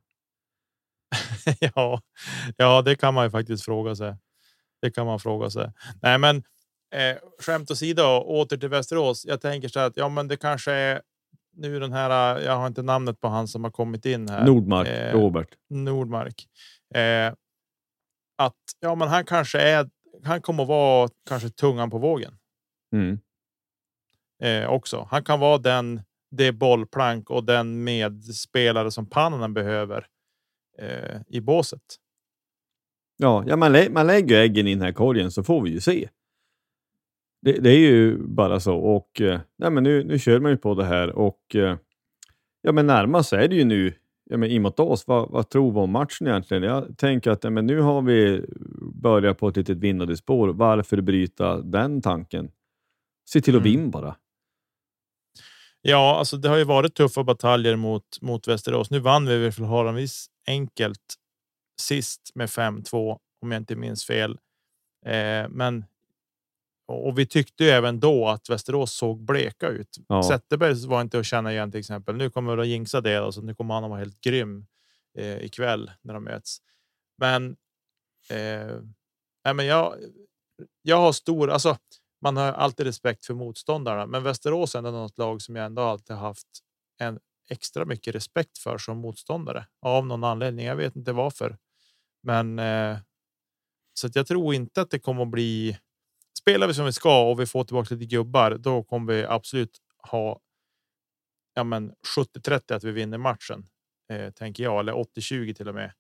Speaker 2: [LAUGHS]
Speaker 1: ja, ja, det kan man ju faktiskt fråga sig. Det kan man fråga sig. Nej, men eh, skämt åsido, åter till Västerås. Jag tänker så att ja, men det kanske är nu den här. Jag har inte namnet på han som har kommit in här.
Speaker 2: Nordmark, eh, Robert
Speaker 1: Nordmark. Eh, att ja, men han kanske är. Han kommer att vara kanske tungan på vågen.
Speaker 2: Mm.
Speaker 1: Eh, också. Han kan vara den det bollplank och den medspelare som Pannanen behöver eh, i båset.
Speaker 2: Ja, ja man, lä man lägger äggen i den här korgen så får vi ju se. Det, det, är ju bara så och eh, nej, men nu, nu kör man ju på det här och eh, ja, men närmast är det ju nu ja, men emot oss. Vad, vad tror vi om matchen egentligen? Jag tänker att ja, men nu har vi börjat på ett litet vinnande spår. Varför bryta den tanken? Se till att mm. vinna bara.
Speaker 1: Ja, alltså det har ju varit tuffa bataljer mot mot Västerås. Nu vann vi väl förhållandevis enkelt sist med 5-2 om jag inte minns fel. Eh, men och vi tyckte ju även då att Västerås såg bleka ut. Ja. Zetterberg var inte att känna igen till exempel. Nu kommer att jinxa det, så alltså, nu kommer han att vara helt grym eh, ikväll när de möts. Men. Eh, nej, men jag. Jag har stor, alltså man har alltid respekt för motståndarna, men Västerås är ändå något lag som jag ändå alltid haft en extra mycket respekt för som motståndare av någon anledning. Jag vet inte varför, men eh, så att jag tror inte att det kommer att bli spelar vi som vi ska och vi får tillbaka lite gubbar, då kommer vi absolut ha. Ja, men 70 30 att vi vinner matchen eh, tänker jag, eller 80 20 till och med.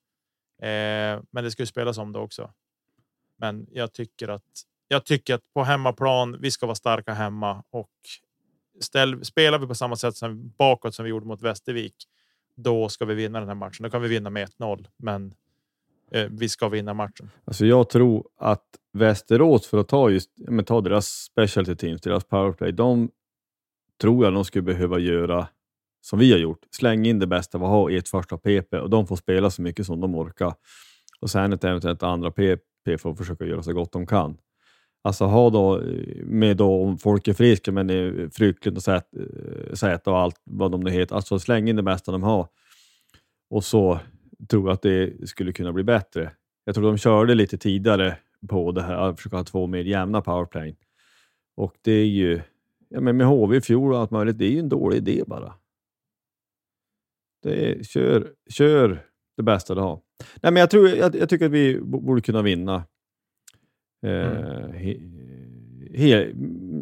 Speaker 1: Eh, men det ska ju spelas om det också. Men jag tycker att jag tycker att på hemmaplan. Vi ska vara starka hemma och ställ, spelar vi på samma sätt som bakåt som vi gjorde mot Västervik. Då ska vi vinna den här matchen. Då kan vi vinna med 1-0, men eh, vi ska vinna matchen.
Speaker 2: Alltså jag tror att Västerås, för att ta just men ta deras specialty teams, deras powerplay, de tror jag de skulle behöva göra som vi har gjort. Släng in det bästa vi har i ett första PP och de får spela så mycket som de orkar. Och sen ett eventuellt andra PP, för att försöka göra så gott de kan. Alltså ha då med då om folk är friska men är Frycklund och Zäta och allt vad de nu heter. Alltså släng in det bästa de har. Och så tror jag att det skulle kunna bli bättre. Jag tror de körde lite tidigare på det här, att försöka ha två mer jämna powerplay. Och det är ju, ja men med HV i fjol och allt möjligt, det är ju en dålig idé bara. Det är, kör, kör det bästa du har. Nej, men jag, tror, jag, jag tycker att vi borde kunna vinna. Eh, he, he,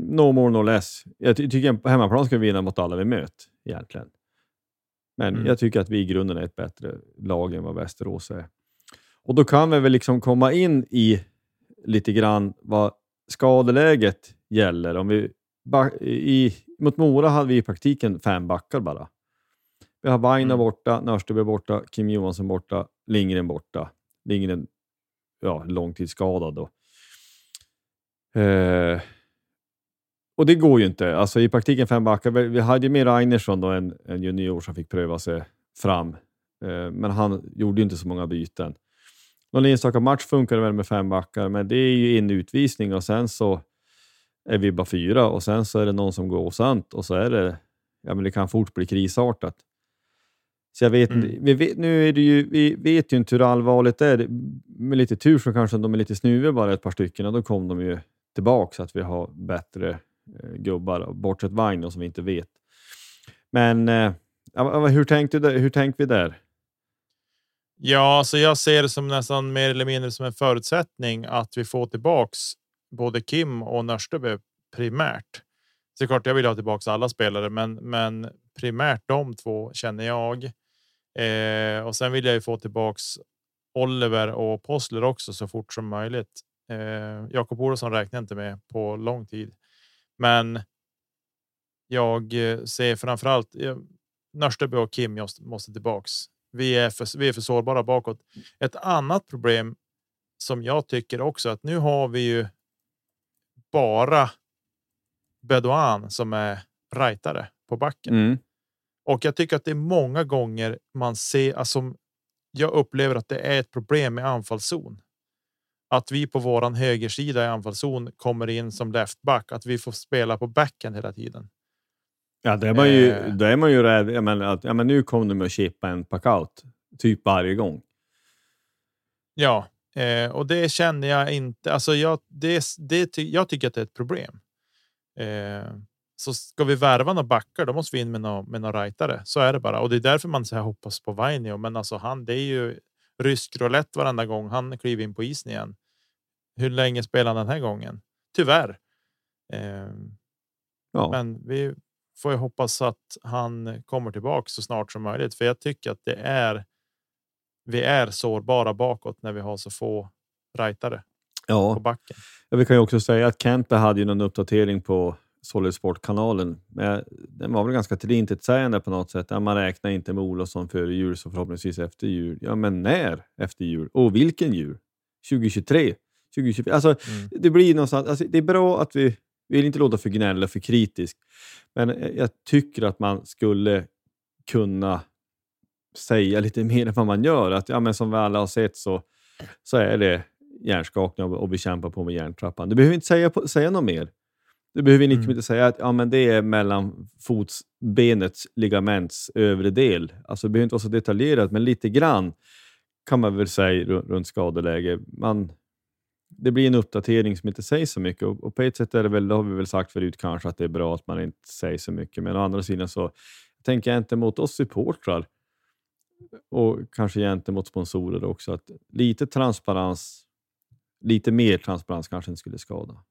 Speaker 2: no more no less. Jag ty tycker på hemmaplan ska vi vinna mot alla vi möter egentligen. Men
Speaker 1: Mm.
Speaker 2: jag tycker att vi i grunden är ett bättre lag än vad Västerås är. Och då kan vi väl liksom komma in i lite grann vad skadeläget gäller. Om vi i, mot Mora hade vi i praktiken fem backar bara. Vi har Vaina
Speaker 1: Mm.
Speaker 2: borta, Nörsteby borta, Kim Johansson borta, Lindgren borta. Lindgren ja, långtidsskadad då. Eh, och det går ju inte. Alltså i praktiken fem backar. Vi hade ju med Reinersson då, en, en junior som fick pröva sig fram. Eh, men han gjorde ju inte så många byten. Någon enstaka match funkar väl med fem backar, men det är ju en utvisning och sen så är vi bara fyra och sen så är det någon som går osant och så är det, ja men det kan fort bli krisartat. Så jag vet,
Speaker 1: Mm.
Speaker 2: vi vet, nu är det ju, vi vet ju inte hur allvarligt det är. Med lite tur så kanske de är lite snuviga bara ett par stycken och då kommer de ju tillbaka att vi har bättre eh, gubbar, bortsett Wagner som vi inte vet. Men eh, hur, tänkte du, hur tänkte vi där?
Speaker 1: Ja, så jag ser det som nästan mer eller mindre som en förutsättning att vi får tillbaks både Kim och Nörsteby primärt. Så klart, jag vill ha tillbaka alla spelare, men men primärt de två känner jag. Eh, och sen vill jag ju få tillbaks Oliver och Postler också så fort som möjligt. Eh, Jakob Olsson räknar inte med på lång tid, men. Jag eh, ser framförallt eh, Nörsteby och Kim måste, måste tillbaks. Vi är för, vi är för sårbara bakåt. Ett annat problem som jag tycker också att nu har vi ju. Bara. Bedouin som är rightare på backen
Speaker 2: Mm.
Speaker 1: och jag tycker att det är många gånger man ser alltså. Jag upplever att det är ett problem med anfallszon. Att vi på våran högersida i anfallszon kommer in som leftback, att vi får spela på backen hela tiden.
Speaker 2: Ja, det är man ju,
Speaker 1: Eh.
Speaker 2: det är man ju rädd. Jag menar, att, ja, men nu kommer de att chippa en packout typ varje gång.
Speaker 1: Ja, eh, och det känner jag inte. Alltså, jag, det, det, jag tycker att det är ett problem. Eh, så ska vi värva några backar, då måste vi in med några med några rightare. Så är det bara, och det är därför man så här hoppas på Vainio. Men alltså han, det är ju rysk roulette varenda gång han kliver in på isen igen. Hur länge spelar han den här gången? Tyvärr. Eh,
Speaker 2: Ja.
Speaker 1: men vi får ju hoppas att han kommer tillbaka så snart som möjligt, för jag tycker att det är. Vi är sårbara bakåt när vi har så få rightare på
Speaker 2: ja.
Speaker 1: backen.
Speaker 2: Ja, vi kan ju också säga att Kenta hade ju någon uppdatering på Solid Sport-kanalen. Men Den var väl ganska tillintetsägande på något sätt. Ja, man räknar inte med Olofsson före jul, så förhoppningsvis efter jul. Ja, men när efter jul? Och vilken jul? 2023? 2024? Alltså,
Speaker 1: Mm.
Speaker 2: det blir någonstans, alltså, det är bra att vi, vi vill inte låta för gnälla för kritisk, men jag tycker att man skulle kunna säga lite [LAUGHS] mer än vad man gör. Att ja, men som vi alla har sett så, så är det hjärnskakning och, och bekämpa på med järntrappan. Du behöver inte säga, säga något mer. Du behöver liksom
Speaker 1: Mm.
Speaker 2: inte säga att ja, men det är mellan fotsbenets ligaments övre del. Alltså, det behöver inte vara så detaljerat, men lite grann kan man väl säga ru- runt skadeläge. Man, det blir en uppdatering som inte säger så mycket och, och på ett sätt är det väl, det har vi väl sagt förut kanske, att det är bra att man inte säger så mycket. Men å andra sidan så tänker jag inte mot oss supportrar och kanske gentemot sponsorer också, att lite transparens, lite mer transparens kanske inte skulle skada.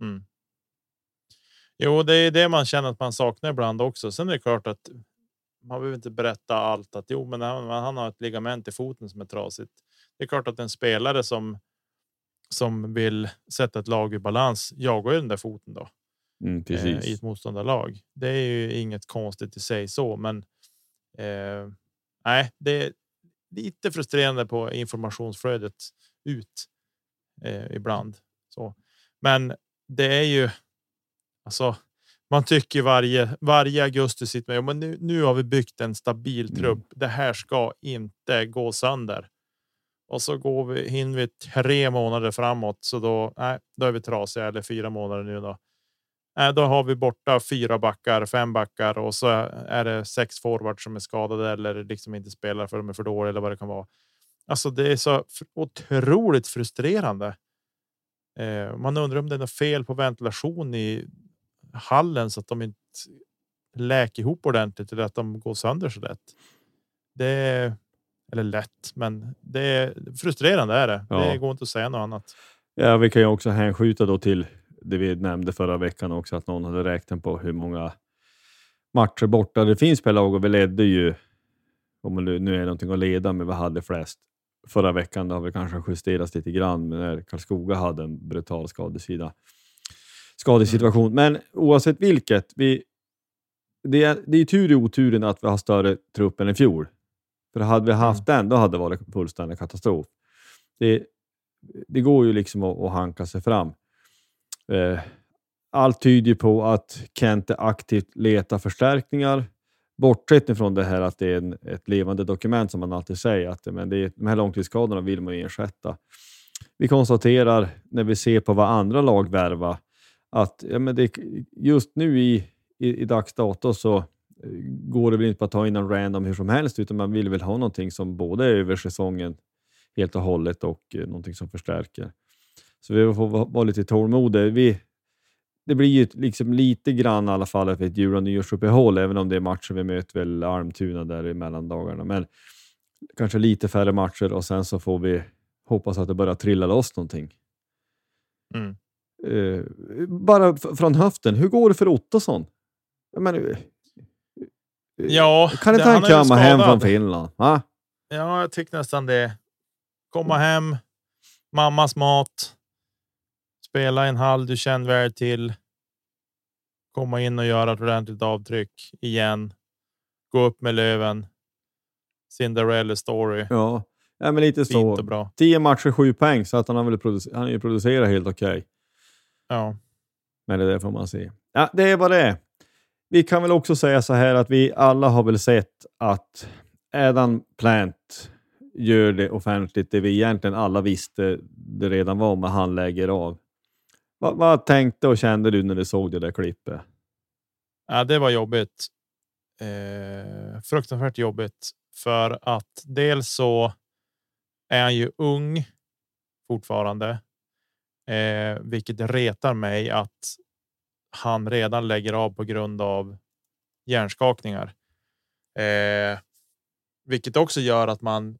Speaker 1: Mm. Jo, det är det man känner att man saknar ibland också. Sen är det klart att man behöver inte berätta allt att jo, men han, han har ett ligament i foten som är trasigt. Det är klart att en spelare som som vill sätta ett lag i balans jagar ju den där foten då
Speaker 2: Mm,
Speaker 1: eh, i ett motståndarlag. Det är ju inget konstigt i sig så, men. Eh, nej, det är lite frustrerande på informationsflödet ut eh, ibland så, men det är ju. Alltså, man tycker varje varje augusti sitter med. Men nu, nu har vi byggt en stabil
Speaker 2: Mm.
Speaker 1: trupp. Det här ska inte gå sönder. Och så går vi hinner vi tre månader framåt, så då, nej, då är vi trasiga eller fyra månader nu då. Nej, då har vi borta fyra backar, fem backar och så är det sex forwards som är skadade eller liksom inte spelar för de är för dåliga eller vad det kan vara. Alltså, det är så otroligt frustrerande. Eh, man undrar om det är något fel på ventilation i hallen så att de inte läker ihop ordentligt eller att de går sönder så lätt. Det är eller lätt, men det är frustrerande är det. Ja. Det går inte att säga något annat.
Speaker 2: Ja, vi kan ju också hänskjuta då till det vi nämnde förra veckan också, att någon hade räknat på hur många matcher borta det finns per lag och vi ledde ju, om nu är någonting att leda med, vi hade flest förra veckan. Det har vi kanske justerats lite grann, men när Karlskoga hade en brutal skadesida, skadesituation. Men oavsett vilket, vi, det, är, det är tur i oturen att vi har större trupp än i fjol. För hade vi haft mm. den, då hade det varit fullständig katastrof. Det, det går ju liksom att, att hanka sig fram. Eh, allt tyder på att Kent aktivt letar förstärkningar. Bortsett ifrån det här att det är en, ett levande dokument som man alltid säger, att men det är, de här långtidsskadorna vill man ersätta. Vi konstaterar när vi ser på vad andra lag värvar att ja, men det, just nu i, i, i dags dato så eh, går det väl inte att ta in en random hur som helst, utan man vill väl ha någonting som både är över säsongen helt och hållet och eh, någonting som förstärker. Så vi får vara lite tålmodiga. Vi, det blir ju liksom lite grann i alla fall för ett jul och nyårsuppehåll, även om det är matcher vi möter väl Almtuna där i mellandagarna. Men kanske lite färre matcher och sen så får vi hoppas att det börjar trilla loss någonting. Mm. Uh, bara från höften, hur går det för Ottosson? Jag menar, uh,
Speaker 1: ja,
Speaker 2: kan inte han komma hem från Finland? Va?
Speaker 1: Ja, jag tycker nästan det. Komma hem, mammas mat, spela en hall du känner väl till. Komma in och göra ett ordentligt avtryck igen. Gå upp med Löven. Cinderella story.
Speaker 2: Ja, ja men lite Fint så. bra. Tio matcher, sju poäng, så att han har väl producer han är producerat helt okej. Okay.
Speaker 1: Ja.
Speaker 2: Men det där får man se. Ja, det är vad det är. Vi kan väl också säga så här att vi alla har väl sett att Adam Plant gör det offentligt, det vi egentligen alla visste det redan var, med han lägger av. Vad, vad tänkte och kände du när du såg det där klippet?
Speaker 1: Ja, det var jobbigt. Eh, fruktansvärt jobbigt för att dels så är han ju ung fortfarande, eh, vilket retar mig att han redan lägger av på grund av hjärnskakningar. Eh, vilket också gör att man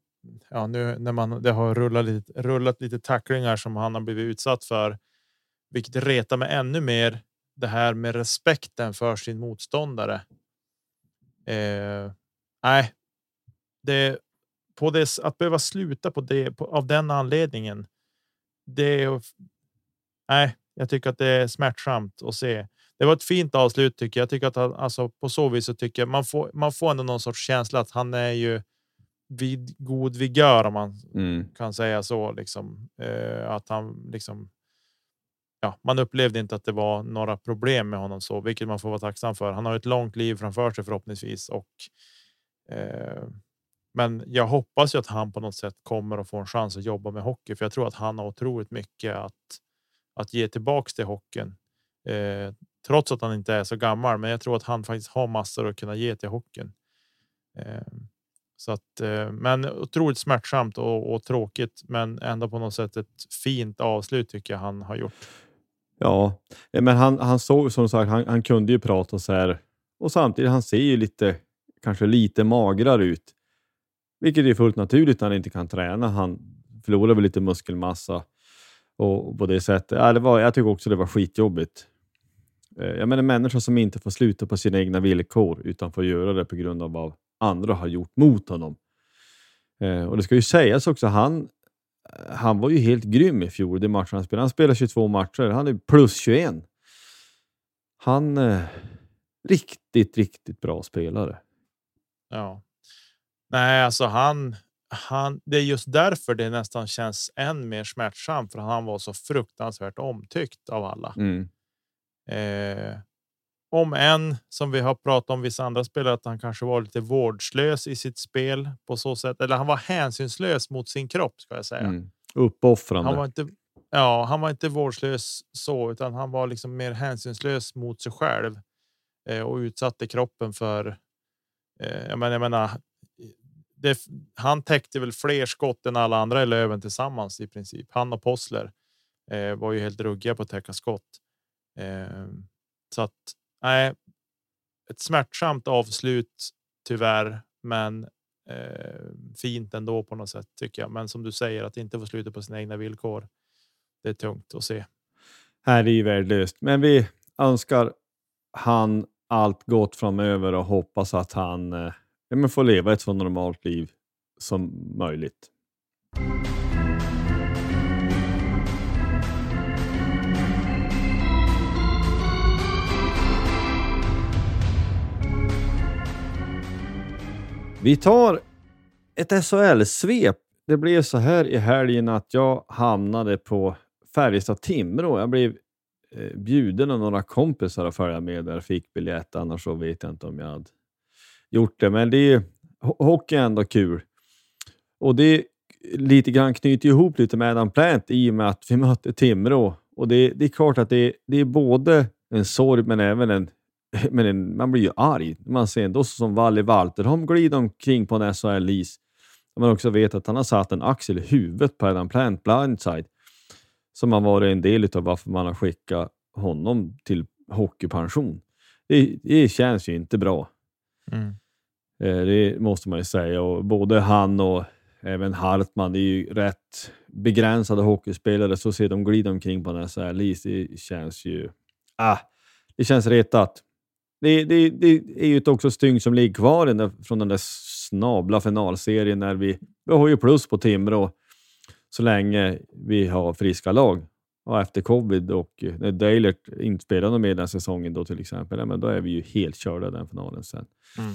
Speaker 1: ja, nu när man det har rullat lite, rullat lite tacklingar som han har blivit utsatt för vilket retar mig ännu mer. Det här med respekten för sin motståndare. Eh, nej, det på det att behöva sluta på det på, av den anledningen. Det är. Nej, jag tycker att det är smärtsamt att se. Det var ett fint avslut tycker jag. Jag tycker att han, alltså på så vis så tycker jag man får. Man får ändå någon sorts känsla att han är ju vid god vigör om man mm. kan säga så. Liksom eh, att han liksom ja, man upplevde inte att det var några problem med honom så, vilket man får vara tacksam för. Han har ett långt liv framför sig förhoppningsvis och. Eh, men jag hoppas ju att han på något sätt kommer att få en chans att jobba med hockey, för jag tror att han har otroligt mycket att att ge tillbaks till hockeyn. Eh, trots att han inte är så gammal, men jag tror att han faktiskt har massor att kunna ge till hockeyn. Eh, så att, eh, men otroligt smärtsamt och, och, tråkigt, men ändå på något sätt ett fint avslut tycker jag han har gjort.
Speaker 2: Ja, eh, men han, han såg som sagt, han, han kunde ju prata så här och samtidigt han ser ju lite, kanske lite magrare ut, vilket är fullt naturligt när han inte kan träna. Han förlorar väl lite muskelmassa och på det sättet. Ja, det var, jag tycker också det var skitjobbigt. Eh, jag menar människor som inte får sluta på sina egna villkor utan får göra det på grund av vad andra har gjort mot honom. Eh, och det ska ju sägas också, han eh, han var ju helt grym i fjol, det matchen han spelade. Han spelade 22 matcher, han är plus 21. Han... Eh, riktigt, riktigt bra spelare.
Speaker 1: Ja. Nej, alltså han, han. Det är just därför det nästan känns än mer smärtsamt, för han var så fruktansvärt omtyckt av alla. Mm. Eh, om en som vi har pratat om vissa andra spelare, att han kanske var lite vårdslös i sitt spel på så sätt. Eller han var hänsynslös mot sin kropp ska jag säga.
Speaker 2: Mm. Uppoffrande.
Speaker 1: Han var inte. Ja, han var inte vårdslös så, utan han var liksom mer hänsynslös mot sig själv eh, och utsatte kroppen för. Eh, jag menar, jag menar det, han täckte väl fler skott än alla andra i Löven tillsammans i princip. Han och Possler eh, var ju helt ruggiga på att täcka skott. Eh, så att nej, ett smärtsamt avslut tyvärr, men eh, fint ändå på något sätt tycker jag. Men som du säger att inte få sluta på sina egna villkor. Det är tungt att se.
Speaker 2: Här är ju värdelöst, men vi önskar han allt gott framöver och hoppas att han eh, ja, men får leva ett så normalt liv som möjligt. Vi tar ett SHL-svep. Det blev så här i helgen att jag hamnade på Färjestad-Timrå. Jag blev eh, bjuden av några kompisar att följa med där. Fick biljett, annars så vet jag inte om jag hade gjort det. Men det är, hockey är ändå kul. Och det lite grann knyter ihop lite med Adam Plant i och med att vi [LAUGHS] mötte Timrå. Och det, det är klart att det, det är både en sorg men även en [LAUGHS] men en, man blir ju arg man ser ändå som Valle Walterholm glider omkring på en SHL-is. Man också vet att han har satt en axel i huvudet på Adam Plant blindside. Som har varit en del av varför man har skickat honom till hockeypension. Det, det känns ju inte bra. Mm. Eh, det måste man ju säga. Och både han och även Hartman är ju rätt begränsade hockeyspelare. Så ser de glida omkring på en SHL-is. Det känns ju... Ah, det känns retat. Det, det, det är ju också stygn som ligger kvar den från den där snabla finalserien när vi, vi har ju plus på Timrå så länge vi har friska lag. Och efter covid och när Dalert inte spelade med den säsongen då till exempel, men då är vi ju helt körda den finalen sen. Mm.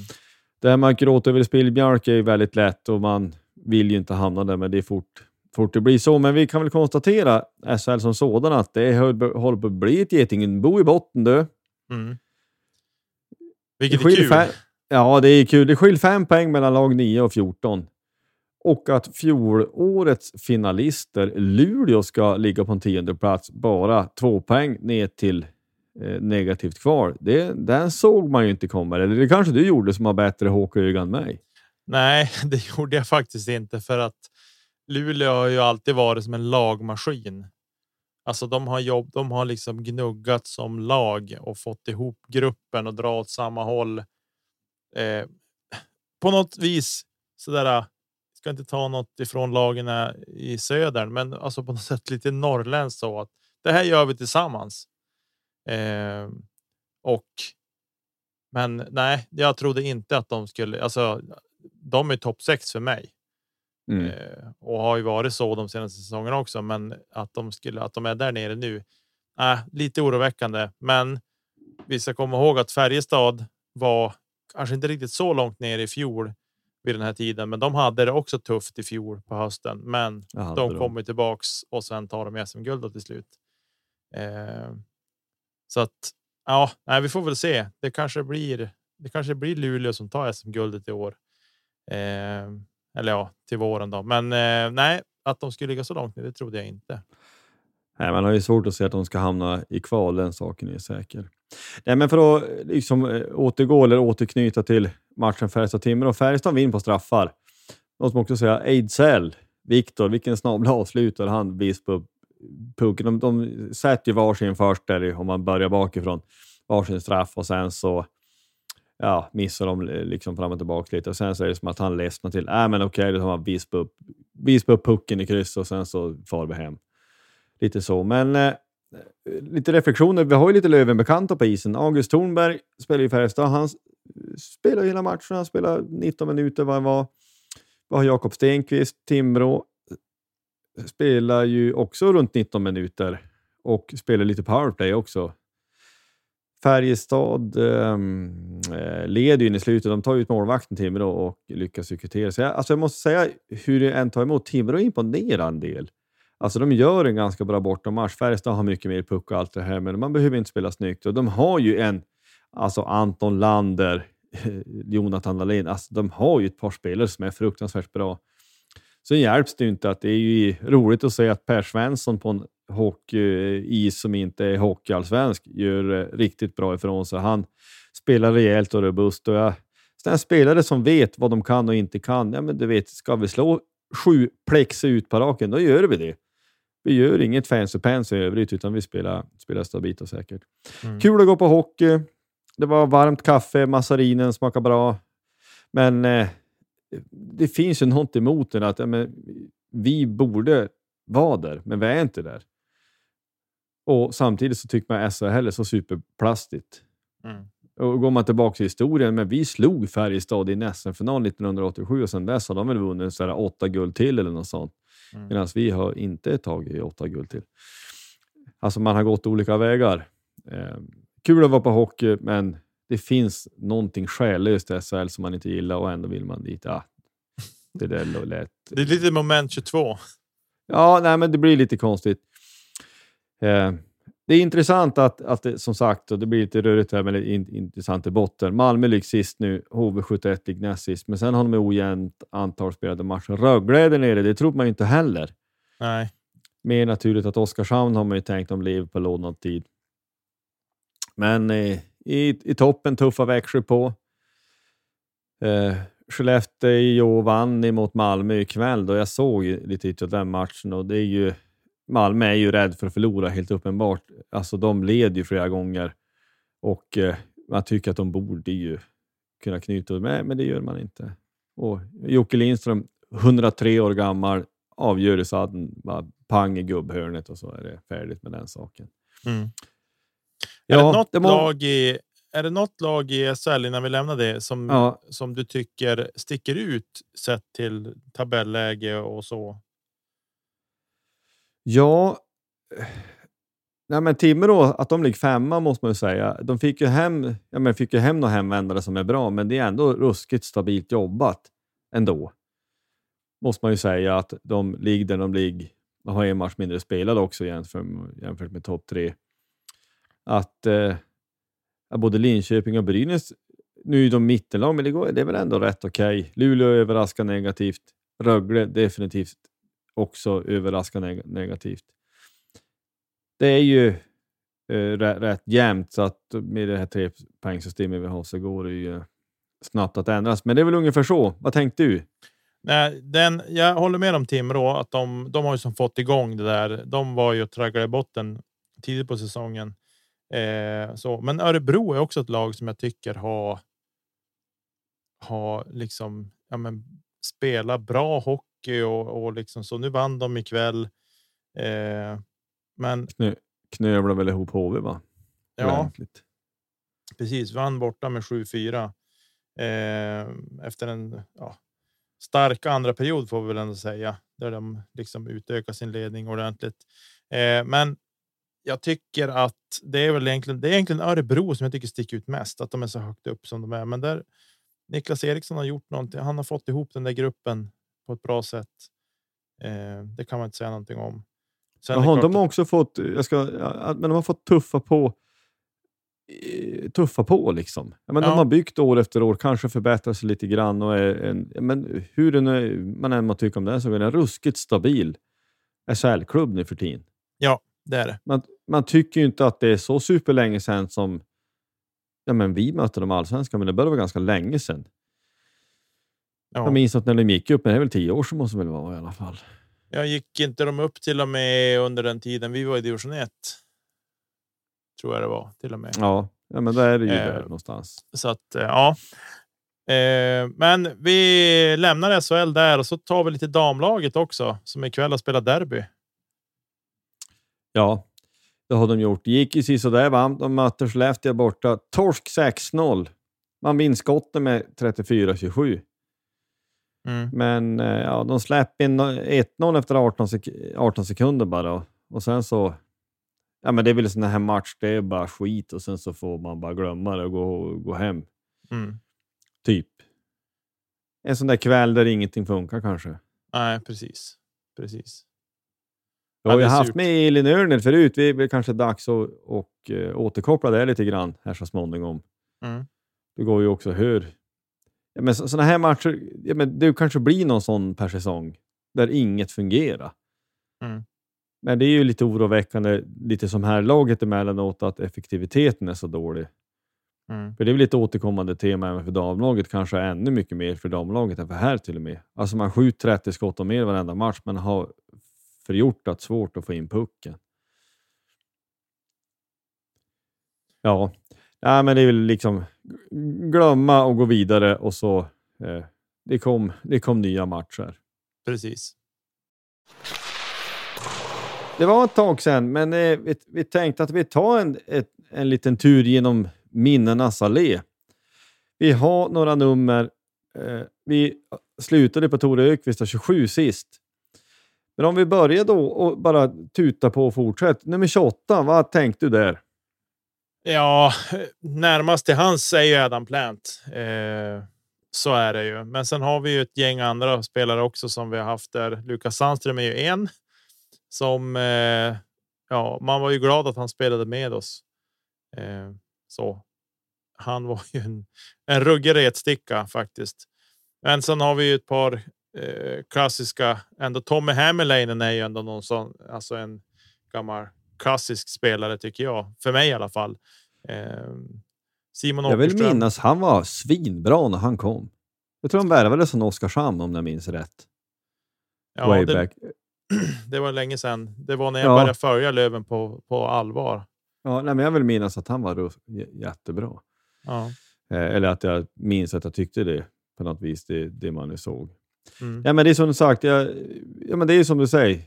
Speaker 2: Det här med att gråta över spillmjölk är ju väldigt lätt och man vill ju inte hamna där, men det är fort, fort det blir så. Men vi kan väl konstatera, SHL som sådan, att det håller på att bli ett getingbo i botten du. Mm.
Speaker 1: Vilket är kul. Fem,
Speaker 2: ja, det är kul. Det skiljer fem poäng mellan lag 9 och 14. Och att fjolårets finalister Luleå ska ligga på en tionde plats bara två poäng ner till eh, negativt kvar. Det, den såg man ju inte komma. Eller det kanske du gjorde som har bättre hockeyöga än mig?
Speaker 1: Nej, [LAUGHS] det gjorde jag faktiskt inte för att Luleå har ju alltid varit som en lagmaskin. Alltså de har jobb. De har liksom gnuggat som lag och fått ihop gruppen och dra åt samma håll. Eh, på något vis så där. Ska inte ta något ifrån lagen i södern, men alltså på något [LAUGHS] sätt lite norrländskt så att det här gör vi tillsammans. Eh, och. Men nej, jag trodde inte att de skulle. Alltså, de är topp sex för mig. Mm. Eh, och har ju varit så de senaste säsongerna också. Men att de skulle att de är där nere nu. Äh, lite oroväckande, men vi ska komma ihåg att Färjestad var kanske inte riktigt så långt ner i fjol vid den här tiden, men de hade det också tufft i fjol på hösten. Men de kommer tillbaks och sen tar de SM-guld till slut. Eh, så att ja, nej, vi får väl se. Det kanske blir. Det kanske blir Luleå som tar SM-guldet i år. Eh, eller ja, till våren då. Men eh, nej, att de skulle ligga så långt ner, det trodde jag inte.
Speaker 2: Nej, man har ju svårt att se att de ska hamna i kval. Den saken är säker. Nej, men för att eh, liksom, eh, återgå eller återknyta till matchen Färjestad-Timrå. Färjestad vinner på straffar. Måste man också säga Ejdsell, Viktor, vilken snabel avslutare han visst på pucken. De, de sätter ju varsin först där om man börjar bakifrån. Varsin straff och sen så ja, missar de eh, liksom fram och tillbaka lite och sen så är det som att han ledsnar till. Äh, men okej, okay, då tar man visp upp, vispa upp pucken i kryss och sen så far vi hem. Lite så, men eh, lite reflektioner. Vi har ju lite Löven-bekanta på isen. August Thornberg spelar i Färjestad. Han spelar hela matchen. Han spelar 19 minuter vad var. Vi har Jakob Stenqvist, Timrå. Eh, spelar ju också runt 19 minuter och spelar lite powerplay också. Färjestad ehm, eh, leder ju in i slutet. De tar ut målvakten Timrå och lyckas kvittera. Så jag, alltså jag måste säga, hur det än tar emot, Timrå imponerar en del. Alltså de gör en ganska bra bortamatch. Färjestad har mycket mer puck och allt det här, men man behöver inte spela snyggt. Och de har ju en alltså Anton Lander, [LAUGHS] Jonathan Dahlin. Alltså, de har ju ett par spelare som är fruktansvärt bra. Sen hjälps det ju inte att det är ju roligt att se att Per Svensson på en hockeyis som inte är hockeyallsvensk gör eh, riktigt bra ifrån sig. Han spelar rejält och robust och jag, sådana spelare som vet vad de kan och inte kan. Ja, men du vet, ska vi slå sju plex ut på raken, då gör vi det. Vi gör inget fancy pants i övrigt, utan vi spelar, spelar stabilt och säkert.
Speaker 1: Mm.
Speaker 2: Kul att gå på hockey. Det var varmt kaffe, massarinen smakar bra. Men eh, det finns ju något emot den att ja, men, vi borde vara där, men vi är inte där. Och samtidigt så tycker man SHL är så superplastigt.
Speaker 1: Mm.
Speaker 2: Och går man tillbaka i historien, men vi slog Färjestad i en SM-final 1987 och sedan dess har de väl vunnit så åtta guld till eller något sånt.
Speaker 1: Mm.
Speaker 2: Medan vi har inte tagit åtta guld till. Alltså man har gått olika vägar. Eh, kul att vara på hockey, men det finns någonting själlöst i SHL som man inte gillar och ändå vill man dit. Ja, det där lät...
Speaker 1: Det är lite moment 22.
Speaker 2: Ja, nej, men det blir lite konstigt. Eh, det är intressant att, att det, som sagt, och det blir lite rörigt här, men det är in, intressant i botten. Malmö ligger sist nu, HV71 ligger näst sist, men sen har de ojämnt antal spelade matcher. Rögle är där nere, det trodde man ju inte heller.
Speaker 1: Nej,
Speaker 2: Mer naturligt att Oskarshamn har man ju tänkt om på lånad tid. Men eh, i, i toppen tuffa Växjö på. Eh, Skellefteå vann emot Malmö ikväll då jag såg lite av den matchen och det är ju Malmö är ju rädd för att förlora helt uppenbart. Alltså de leder ju flera gånger och eh, man tycker att de borde ju kunna knyta med, men det gör man inte. Och Jocke Lindström, 103 år gammal, avgör i sadden, bara pang i gubbhörnet och så är det färdigt med den saken.
Speaker 1: Mm. är,
Speaker 2: Ja,
Speaker 1: det något
Speaker 2: det må-
Speaker 1: lag i, är det något lag i SHL innan vi lämnar det som,
Speaker 2: Ja.
Speaker 1: som du tycker sticker ut sett till tabelläge och så?
Speaker 2: Ja, nej men Timrå, att de ligger femma måste man ju säga. De fick ju hem, ja men fick ju hem några hemvändare som är bra, men det är ändå ruskigt stabilt jobbat ändå. Måste man ju säga att de ligger där de ligger. De har en match mindre spelad också jämfört, jämfört med topp tre. Att eh, både Linköping och Brynäs, nu är de mittenlag, men det, går, det är väl ändå rätt okej. Luleå överraskar negativt. Rögle definitivt också överraskar neg- negativt. Det är ju eh, rätt, rätt jämnt, så att med det här trepoängssystemet vi har så går det ju snabbt att ändras. Men det är väl ungefär så. Vad tänkte du?
Speaker 1: Nej, den, jag håller med om Timrå att de, de har ju som fått igång det där. De var ju och tragglade i botten tidigt på säsongen. Eh, så. Men Örebro är också ett lag som jag tycker har. Har liksom ja, men, spela bra hockey och, och liksom så. Nu vann de ikväll. Eh, men
Speaker 2: Knövlar väl ihop HV va?
Speaker 1: ja,
Speaker 2: Ordentligt.
Speaker 1: precis. Vann borta med 7-4 eh, efter en ja, stark andra period får vi väl ändå säga där de liksom utökar sin ledning ordentligt. Eh, men jag tycker att det är väl egentligen. Det är egentligen Örebro som jag tycker sticker ut mest att de är så högt upp som de är. Men där Niklas Eriksson har gjort någonting. Han har fått ihop den där gruppen på ett bra sätt. Eh, det kan man inte säga någonting om. Sen det
Speaker 2: Jaha, de har också fått, jag ska, ja, men de har fått tuffa på eh, tuffa på liksom. Ja, men
Speaker 1: Ja.
Speaker 2: De har byggt år efter år, kanske förbättrat sig lite grann och är en, ja, men hur den är, man än må tycka om den så är den ruskigt stabil SHL-klubb nu för tiden.
Speaker 1: det är det.
Speaker 2: Man, man tycker ju inte att det är så superlänge sedan som ja, men vi mötte de allsvenska, men det började vara ganska länge sedan.
Speaker 1: Ja.
Speaker 2: Jag minns att när de gick upp, men det är väl tio år sedan måste väl vara i alla fall.
Speaker 1: Jag gick inte de upp till och med under den tiden vi var i division 1. Tror jag det var till och med.
Speaker 2: Ja, ja men där är det ju
Speaker 1: Eh,
Speaker 2: där någonstans.
Speaker 1: Så att eh, ja. Eh, men vi lämnar SHL där och så tar vi lite damlaget också som ikväll har spelat derby.
Speaker 2: Ja, det har de gjort. Det gick ju sisådär va? De mötte Skellefteå borta. Torsk 6-0. Man vinner skotten med 34-27.
Speaker 1: Mm.
Speaker 2: Men eh, ja, de släpper in 1-0 efter 18, sek 18 sekunder bara. Och sen så... Ja, men det är väl en sån här match, det är bara skit och sen så får man bara glömma det och gå, gå hem.
Speaker 1: Mm.
Speaker 2: Typ. En sån där kväll där ingenting funkar kanske.
Speaker 1: Nej, precis. Precis.
Speaker 2: Har
Speaker 1: Ja, det är
Speaker 2: haft
Speaker 1: surt.
Speaker 2: med Elin Örner förut. Det är kanske dags att och, eh, återkoppla det lite grann här så småningom.
Speaker 1: Mm.
Speaker 2: Det går ju också hur. Ja, men sådana här matcher, ja, men det kanske blir någon sån per säsong där inget fungerar.
Speaker 1: Mm.
Speaker 2: Men det är ju lite oroväckande, lite som här laget emellanåt, att effektiviteten är så dålig.
Speaker 1: Mm.
Speaker 2: För det är väl ett återkommande tema även för damlaget, kanske ännu mycket mer för damlaget än för här till och med. Alltså man skjuter 30 skott och mer varenda match, men har förgjortat svårt att få in pucken. Ja, Nej, men det är väl liksom glömma och gå vidare och så eh, det, kom, det kom nya matcher.
Speaker 1: Precis.
Speaker 2: Det var ett tag sedan, men eh, vi, vi tänkte att vi tar en, ett, en liten tur genom minnenas allé. Vi har några nummer. Eh, vi slutade på Tore Ökvist 27 sist. Men om vi börjar då och bara tuta på och fortsätt. Nummer 28, vad tänkte du där?
Speaker 1: Ja, närmast till hans är ju Adam Plant. Eh, så är det ju. Men sen har vi ju ett gäng andra spelare också som vi har haft där. Lukas Sandström är ju en som eh, ja, man var ju glad att han spelade med oss. Eh, så han var ju en, en ruggig retsticka faktiskt. Men sen har vi ju ett par eh, klassiska. Ändå Tommy Hammerleinen är ju ändå någon sån, alltså en gammal klassisk spelare tycker jag. För mig i alla fall. Eh, Simon
Speaker 2: Jag vill
Speaker 1: Åkerström.
Speaker 2: minnas han var svinbra när han kom. Jag tror han värvades från Oskarshamn om jag minns rätt.
Speaker 1: Ja,
Speaker 2: Way
Speaker 1: det,
Speaker 2: back. [CLEARS THROAT]
Speaker 1: det var länge sedan. Det var när jag
Speaker 2: Ja.
Speaker 1: började följa Löven på, på allvar.
Speaker 2: Ja, nej, men jag vill minnas att han var jättebra.
Speaker 1: Ja.
Speaker 2: Eh, eller att jag minns att jag tyckte det på något vis, det, det man nu såg.
Speaker 1: Mm.
Speaker 2: Ja, men det är som sagt, jag, ja, men det är som du säger.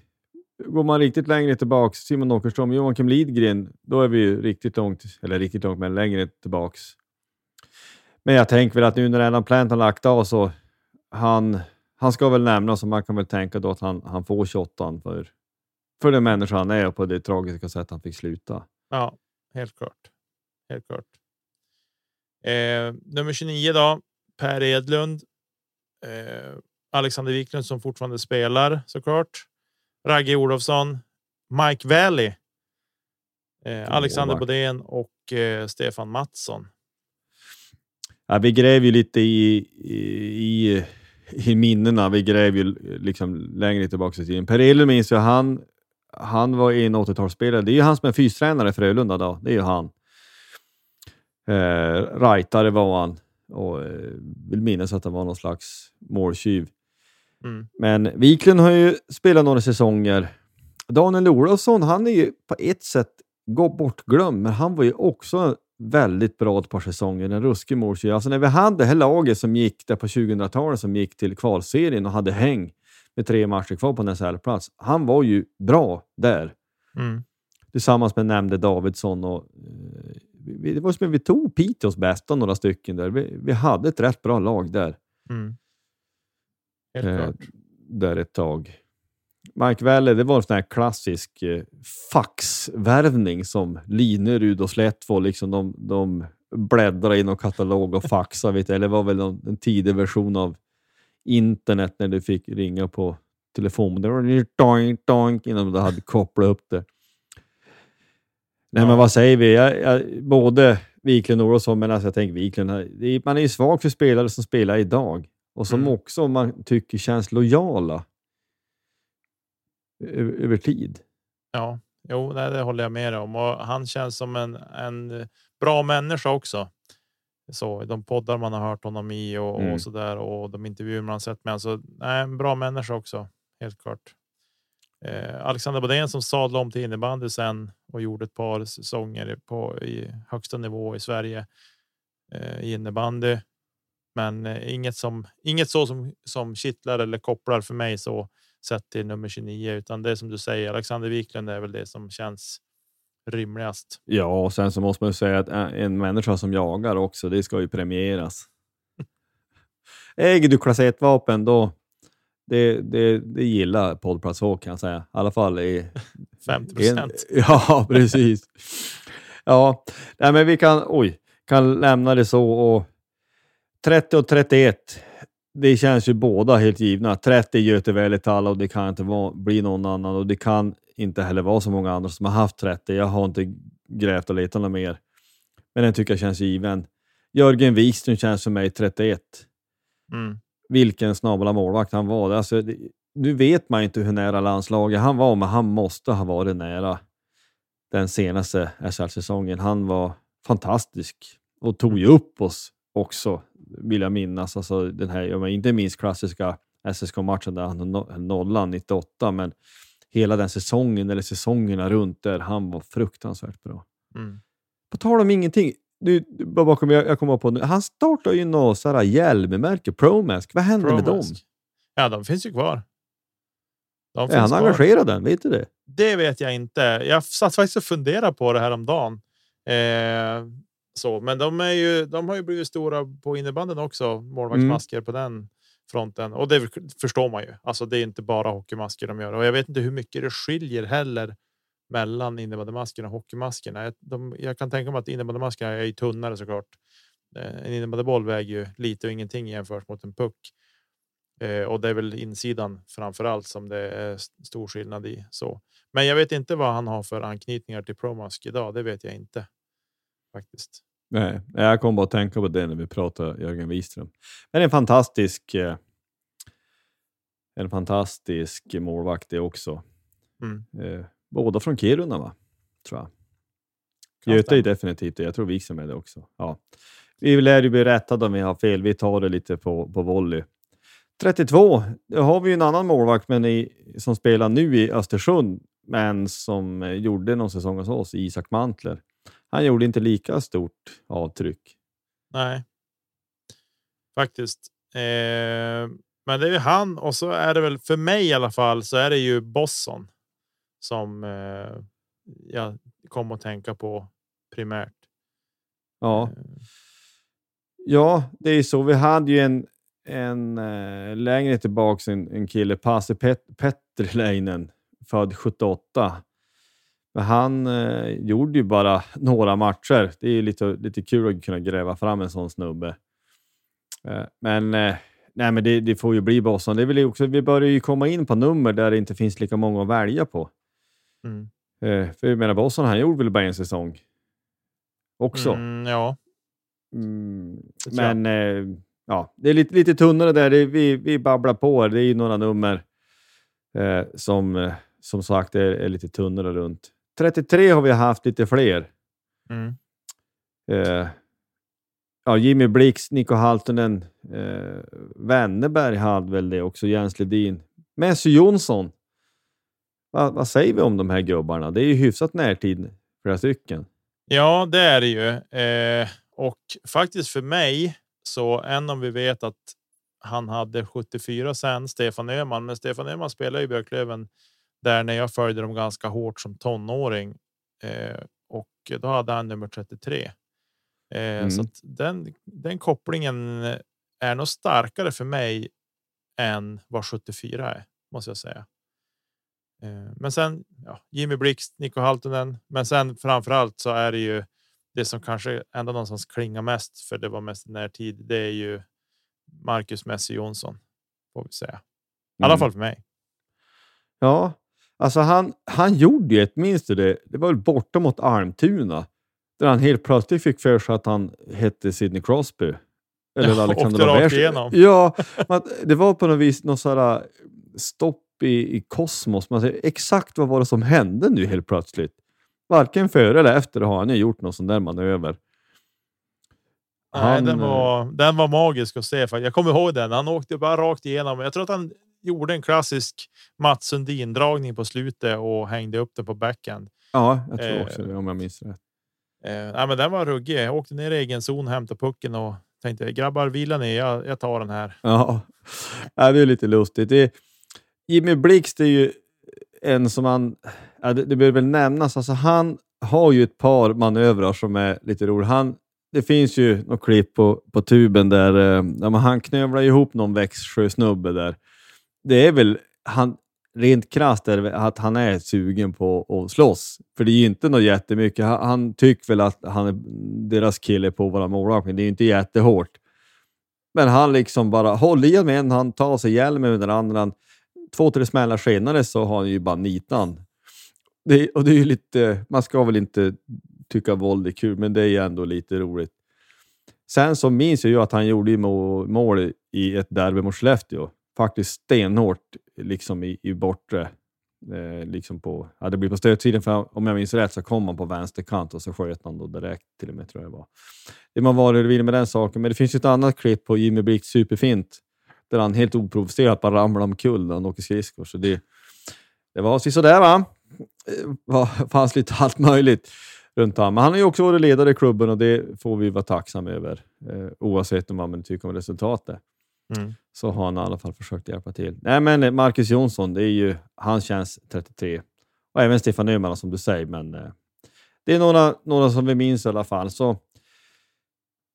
Speaker 2: Går man riktigt längre tillbaka, Simon Åkerström, Joakim Lidgren, då är vi ju riktigt långt, eller riktigt långt, men längre tillbaks. Men jag tänker väl att nu när Adam Plant har lagt av så han, han ska väl nämnas och man kan väl tänka då att han, han får 28 för, för den människa han är och på det tragiska sätt han fick sluta.
Speaker 1: Ja, helt klart. Helt klart. Eh, nummer 29 då. Per Edlund. Eh, Alexander Wiklund som fortfarande spelar såklart. Ragge Olofsson. Mike Valley. Eh, Alexander. Bodén och eh, Stefan Mattsson.
Speaker 2: Ja, vi gräver ju lite i, i, i, i minnena. Vi gräver ju liksom längre tillbaka i tiden. Per Edlund minns jag, han, han var en 80-talsspelare. Det är ju han som är fystränare i Frölunda då. Det är ju han. Eh, rightare var han och eh, vill minnas att han var någon slags måltjuv.
Speaker 1: Mm.
Speaker 2: Men Wiklund har ju spelat några säsonger. Daniel Olofsson, han är ju på ett sätt bortglömd, men han var ju också väldigt bra ett par säsonger. En ruskig måltjuv. Alltså när vi hade det här laget som gick där på 2000-talet som gick till kvalserien och hade häng med tre matcher kvar på en SHL-plats. Han var ju bra där.
Speaker 1: Mm.
Speaker 2: Tillsammans med nämnde Davidsson och eh, vi, det var som att vi tog Piteås bästa några stycken där. Vi, vi hade ett rätt bra lag där.
Speaker 1: Mm. Helt
Speaker 2: Eh,
Speaker 1: klart.
Speaker 2: där ett tag. Mike Välle, det var en sån här klassisk eh, faxvärvning som Linerud och Slättvold, liksom de, de bläddrade i någon katalog och faxade. Vet. Eller var väl någon, en tidig version av internet när du fick ringa på telefon. Det var doink, doink innan du hade kopplat upp det. Nej,
Speaker 1: Ja.
Speaker 2: men vad säger vi? Jag, jag, både Wiklund och Olofsson, men alltså jag tänker Wiklund, man är ju svag för spelare som spelar idag och som
Speaker 1: Mm.
Speaker 2: också man tycker känns lojala över, tid.
Speaker 1: Ja, jo, nej, det håller jag med om. Och han känns som en, en bra människa också. Så de poddar man har hört honom i och,
Speaker 2: Mm.
Speaker 1: och så där och de intervjuer man har sett med. Så nej, en bra människa också. Helt klart. Eh, Alexander Bodén som sadlade om till innebandy sen och gjorde ett par säsonger på i högsta nivå i Sverige eh, i innebandy. Men eh, inget som inget så som som kittlar eller kopplar för mig så sett till nummer 29, utan det som du säger. Alexander Wiklund är väl det som känns rimligast.
Speaker 2: Ja, och sen så måste man ju säga att en- en människa som jagar också, det ska ju premieras. [LAUGHS] Äger du klass 1-vapen då, det, det, det gillar poddplats H kan jag säga. I alla fall i [LAUGHS]
Speaker 1: 50
Speaker 2: En-
Speaker 1: procent. [LAUGHS]
Speaker 2: Ja, precis. Ja, nej, men vi kan, oj, kan lämna det så. Och 30 och 31, det känns ju båda helt givna. 30 Göte Välitalo och det kan inte vara, bli någon annan och det kan inte heller vara så många andra som har haft 30. Jag har inte grävt och letat något mer. Men den tycker jag känns given. Jörgen Wikström känns för mig 31.
Speaker 1: Mm.
Speaker 2: Vilken snabla målvakt han var. Alltså, det, nu vet man inte hur nära landslaget han var, men han måste ha varit nära den senaste SHL-säsongen. Han var fantastisk och tog ju upp oss också, vill jag minnas. Alltså, den här, inte minst klassiska SSK-matchen där han no- nollan 98, men hela den säsongen, eller säsongerna runt där, han var fruktansvärt bra.
Speaker 1: Mm.
Speaker 2: På tal om ingenting, nu, bara bakom, jag, jag kommer på nu, han startar ju något hjälmmärke, Promask. Vad händer med dem?
Speaker 1: Promask. Ja, de finns ju kvar. De
Speaker 2: Är han
Speaker 1: kvar.
Speaker 2: engagerad än? Vet du det?
Speaker 1: Det vet jag inte. Jag satt faktiskt och funderade på det här om dagen. Eh, så, men de, är ju, de har ju blivit stora på innebanden också. Målvaktsmasker på den fronten och det förstår man ju. Alltså, det är inte bara hockeymasker de gör och jag vet inte hur mycket det skiljer heller mellan innebandymaskerna och hockeymaskerna. Jag, de, jag kan tänka mig att innebandymaskerna är ju tunnare såklart. Eh, En innebandyboll väger ju lite och ingenting jämfört mot en puck. Eh, och det är väl insidan framför allt som det är stor skillnad i så. Men jag vet inte vad han har för anknytningar till Promask idag. Det vet jag inte faktiskt.
Speaker 2: Nej, jag kom bara att tänka på det när vi pratade Jörgen Wikström. Men en fantastisk, eh, en fantastisk målvakt det också.
Speaker 1: Mm.
Speaker 2: Eh, båda från Kiruna va? Tror jag. Göte är definitivt det. Jag tror Wikström är det också. Ja. Vi lär ju bli rättade om vi har fel. Vi tar det lite på, på volley. 32, då har vi ju en annan målvakt men i, som spelar nu i Östersund, men som eh, gjorde någon säsong hos oss, Isak Mantler. Han gjorde inte lika stort avtryck.
Speaker 1: Nej. Faktiskt. Eh, men det är ju han och så är det väl för mig i alla fall så är det ju Bosson som eh, jag kom att tänka på primärt.
Speaker 2: Ja,
Speaker 1: Eh,
Speaker 2: ja det är så. Vi hade ju en, en äh, längre tillbaks en, en kille, Pasi Pet, Petrileinen, född 78. Men han eh, gjorde ju bara [LAUGHS] några matcher. Det är lite, lite kul att kunna gräva fram en sån snubbe. Eh, men eh, nej, men det, det får ju bli Boston. Det väl också, vi börjar ju komma in på nummer där det inte finns lika många att välja på.
Speaker 1: Mm.
Speaker 2: Eh, för jag menar, Boston han gjorde väl bara en säsong också.
Speaker 1: Mm, ja,
Speaker 2: Mm, men eh, ja, det är lite, lite tunnare där. Det vi, vi babblar på. Det är ju några nummer eh, som som sagt är, är lite tunnare runt. 33 har vi haft lite fler.
Speaker 1: mm.
Speaker 2: Eh, ja, Jimmy Blix, Nico Haltonen, eh, Wennerberg hade väl det också, Jens Ledin. Messi Jonsson. Va, vad säger vi om de här gubbarna? Det är ju hyfsat närtid, flera stycken.
Speaker 1: ja, det är det ju. Eh, och faktiskt för mig så än om vi vet att han hade 74 sen Stefan Öhman, men Stefan Öhman spelar i Björklöven där när jag följde dem ganska hårt som tonåring eh, och då hade han nummer 33. Eh,
Speaker 2: Mm.
Speaker 1: Så den, den kopplingen är nog starkare för mig än vad 74 är, måste jag säga. Eh, Men sen ja, Jimmy Blixt, Nico Haltonen, men sen framför allt så är det ju det som kanske ändå någonstans klingar mest för det var mest i närtid. Det är ju Marcus Messi Jonsson får vi säga. I alla
Speaker 2: Mm.
Speaker 1: fall för mig.
Speaker 2: Ja, alltså han, han gjorde ju ett, minns du det? Det var väl borta mot Almtuna. Där han helt plötsligt fick för sig att han hette Sidney Crosby. Eller [LAUGHS]
Speaker 1: Ja,
Speaker 2: Alexander
Speaker 1: igenom.
Speaker 2: Ja, man, det var på något vis något sådär stopp i, i kosmos. Man säger, exakt vad var det som hände nu helt plötsligt? Varken före eller efter har han ju gjort någon sån där manöver.
Speaker 1: Nej,
Speaker 2: Han,
Speaker 1: den,
Speaker 2: eh,
Speaker 1: var, den var magisk att se. Jag kommer ihåg den. Han åkte bara rakt igenom. Jag tror att han gjorde en klassisk Mats Sundin dragning på slutet och hängde upp den på backhand.
Speaker 2: Ja, jag tror
Speaker 1: eh,
Speaker 2: också det om jag minns rätt.
Speaker 1: Eh, nej, men den var ruggig. Jag åkte ner i egen zon, hämtade pucken och tänkte grabbar vila ner. Jag, jag tar den här.
Speaker 2: Ja, ja det är lite lustigt. Det, Jimmy Blixt är ju en som man... Ja, det, det behöver väl nämnas. Alltså, han har ju ett par manövrar som är lite roliga. Han, det finns ju något klipp på, på tuben där, eh, där man, han knövlar ihop någon Växjösnubbe där. Det är väl han, rent krasst är det att han är sugen på att slåss. För det är ju inte något jättemycket. Han, han tycker väl att han är deras kille på våra målvakter. Det är ju inte jättehårt. Men han liksom bara håller i med en hand, tar sig hjälmen med den andra. Två, tre smällar senare så har han ju bara nitan. Det, och det är ju lite, man ska väl inte tycka våld är kul, men det är ju ändå lite roligt. Sen så minns jag ju att han gjorde mål i ett derby mot Skellefteå. Faktiskt stenhårt liksom i, i bortre. Eh, liksom på, ja, det blir på stötsidan, för om jag minns rätt så kom han på vänsterkant och så sköt han då direkt till och med tror jag det var. Det man var vill med den saken, men det finns ju ett annat klipp på Jimmy Blix superfint där han helt oprovocerat bara ramlar omkull när han åker skridskor. Så det, det var sådär va. Eh, det fanns lite allt möjligt runt honom. Men han har ju också varit ledare i klubben och det får vi vara tacksamma över. Eh, oavsett vad man tycker om resultatet. Mm. Så har han i alla fall försökt hjälpa till. Nej, men eh, Marcus Jonsson, det är ju, han känns 33. Och även Stefan Öhman som du säger, men eh, det är några, några som vi minns i alla fall. Så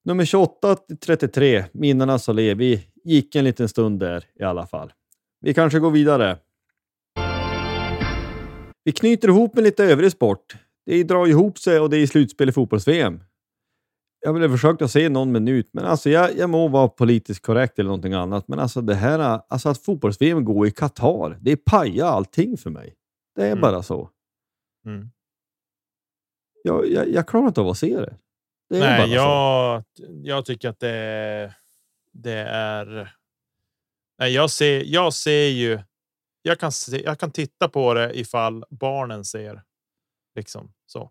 Speaker 2: Nummer 28 till 33, minnena så lever. Vi gick en liten stund där i alla fall. Vi kanske går vidare. Vi knyter ihop med lite övrig sport. Det drar ihop sig och det är slutspel i fotbolls-VM. Jag ville försöka se någon minut, men alltså jag, jag må vara politiskt korrekt eller någonting annat, men alltså det här, alltså att fotbolls-VM går i Qatar, det pajar allting för mig. Det är mm. bara så. Mm. Jag, jag, jag klarar inte av att se det. det
Speaker 1: Nej, jag, jag tycker att det, det är... Nej, jag ser, jag ser ju. Jag kan se, jag kan titta på det ifall barnen ser liksom så.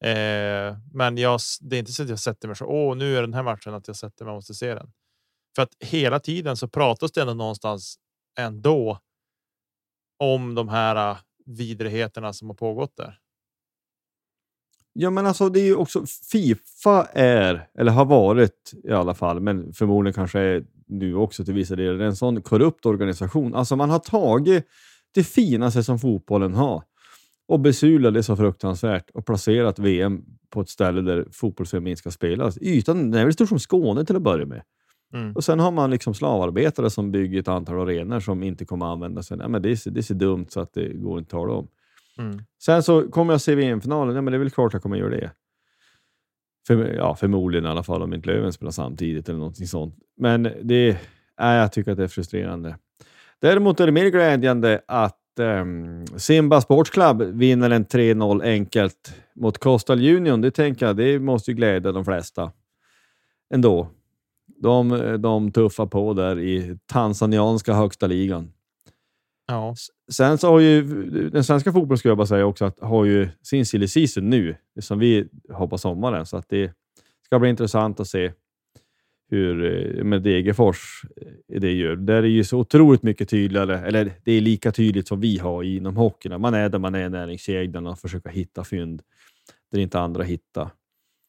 Speaker 1: Eh, men jag, det är inte så att jag sätter mig så. Åh, nu är den här matchen att jag sätter mig och måste se den. För att hela tiden så pratas det ändå någonstans ändå. Om de här äh, vidrigheterna som har pågått där.
Speaker 2: Ja, men alltså det är ju också Fifa är, eller har varit i alla fall, men förmodligen kanske är nu också till vissa delar, en sån korrupt organisation. Alltså man har tagit det finaste som fotbollen har och besulat det så fruktansvärt och placerat VM på ett ställe där fotbolls ska spelas. Ytan är väl stor som Skåne till att börja med. Mm. Och sen har man liksom slavarbetare som bygger ett antal arenor som inte kommer att användas. Ja, men det, är, det är så dumt så att det går inte att tala om. Mm. Sen så kommer jag se VM-finalen. Ja, men det är väl klart jag kommer göra det. För, ja, förmodligen i alla fall om inte Löven spelar samtidigt eller någonting sånt. Men det, äh, jag tycker att det är frustrerande. Däremot är det mer glädjande att um, Simba Sports Club vinner en 3-0 enkelt mot Coastal Union. Det tänker jag, det måste ju glädja de flesta ändå. De, de tuffar på där i tanzanianska högsta ligan. Ja. Sen så har ju den svenska fotbollen, ska jag bara säga också, att har ju sin silly season nu, som vi har på sommaren, så att det ska bli intressant att se hur eh, med Degerfors eh, det gör. Där är ju så otroligt mycket tydligare, eller det är lika tydligt som vi har inom hockeyn. Man är där man är näringskedjan och försöker hitta fynd där inte andra hittar.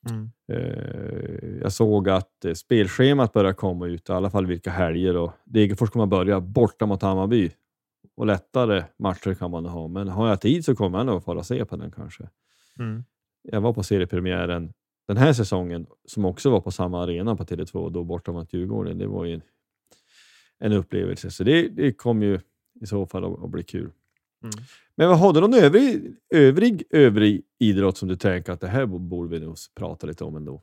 Speaker 2: Mm. Eh, jag såg att spelschemat börjar komma ut, i alla fall vilka helger. Och Degerfors kommer att börja borta mot Hammarby och lättare matcher kan man ha. Men har jag tid så kommer jag nog fara se på den kanske. Mm. Jag var på seriepremiären den här säsongen som också var på samma arena på Tele2 då borta mot Djurgården. Det var ju en, en upplevelse, så det, det kommer ju i så fall att, att bli kul. Mm. Men vad har du någon övrig, övrig, övrig idrott som du tänker att det här borde vi nog prata lite om ändå?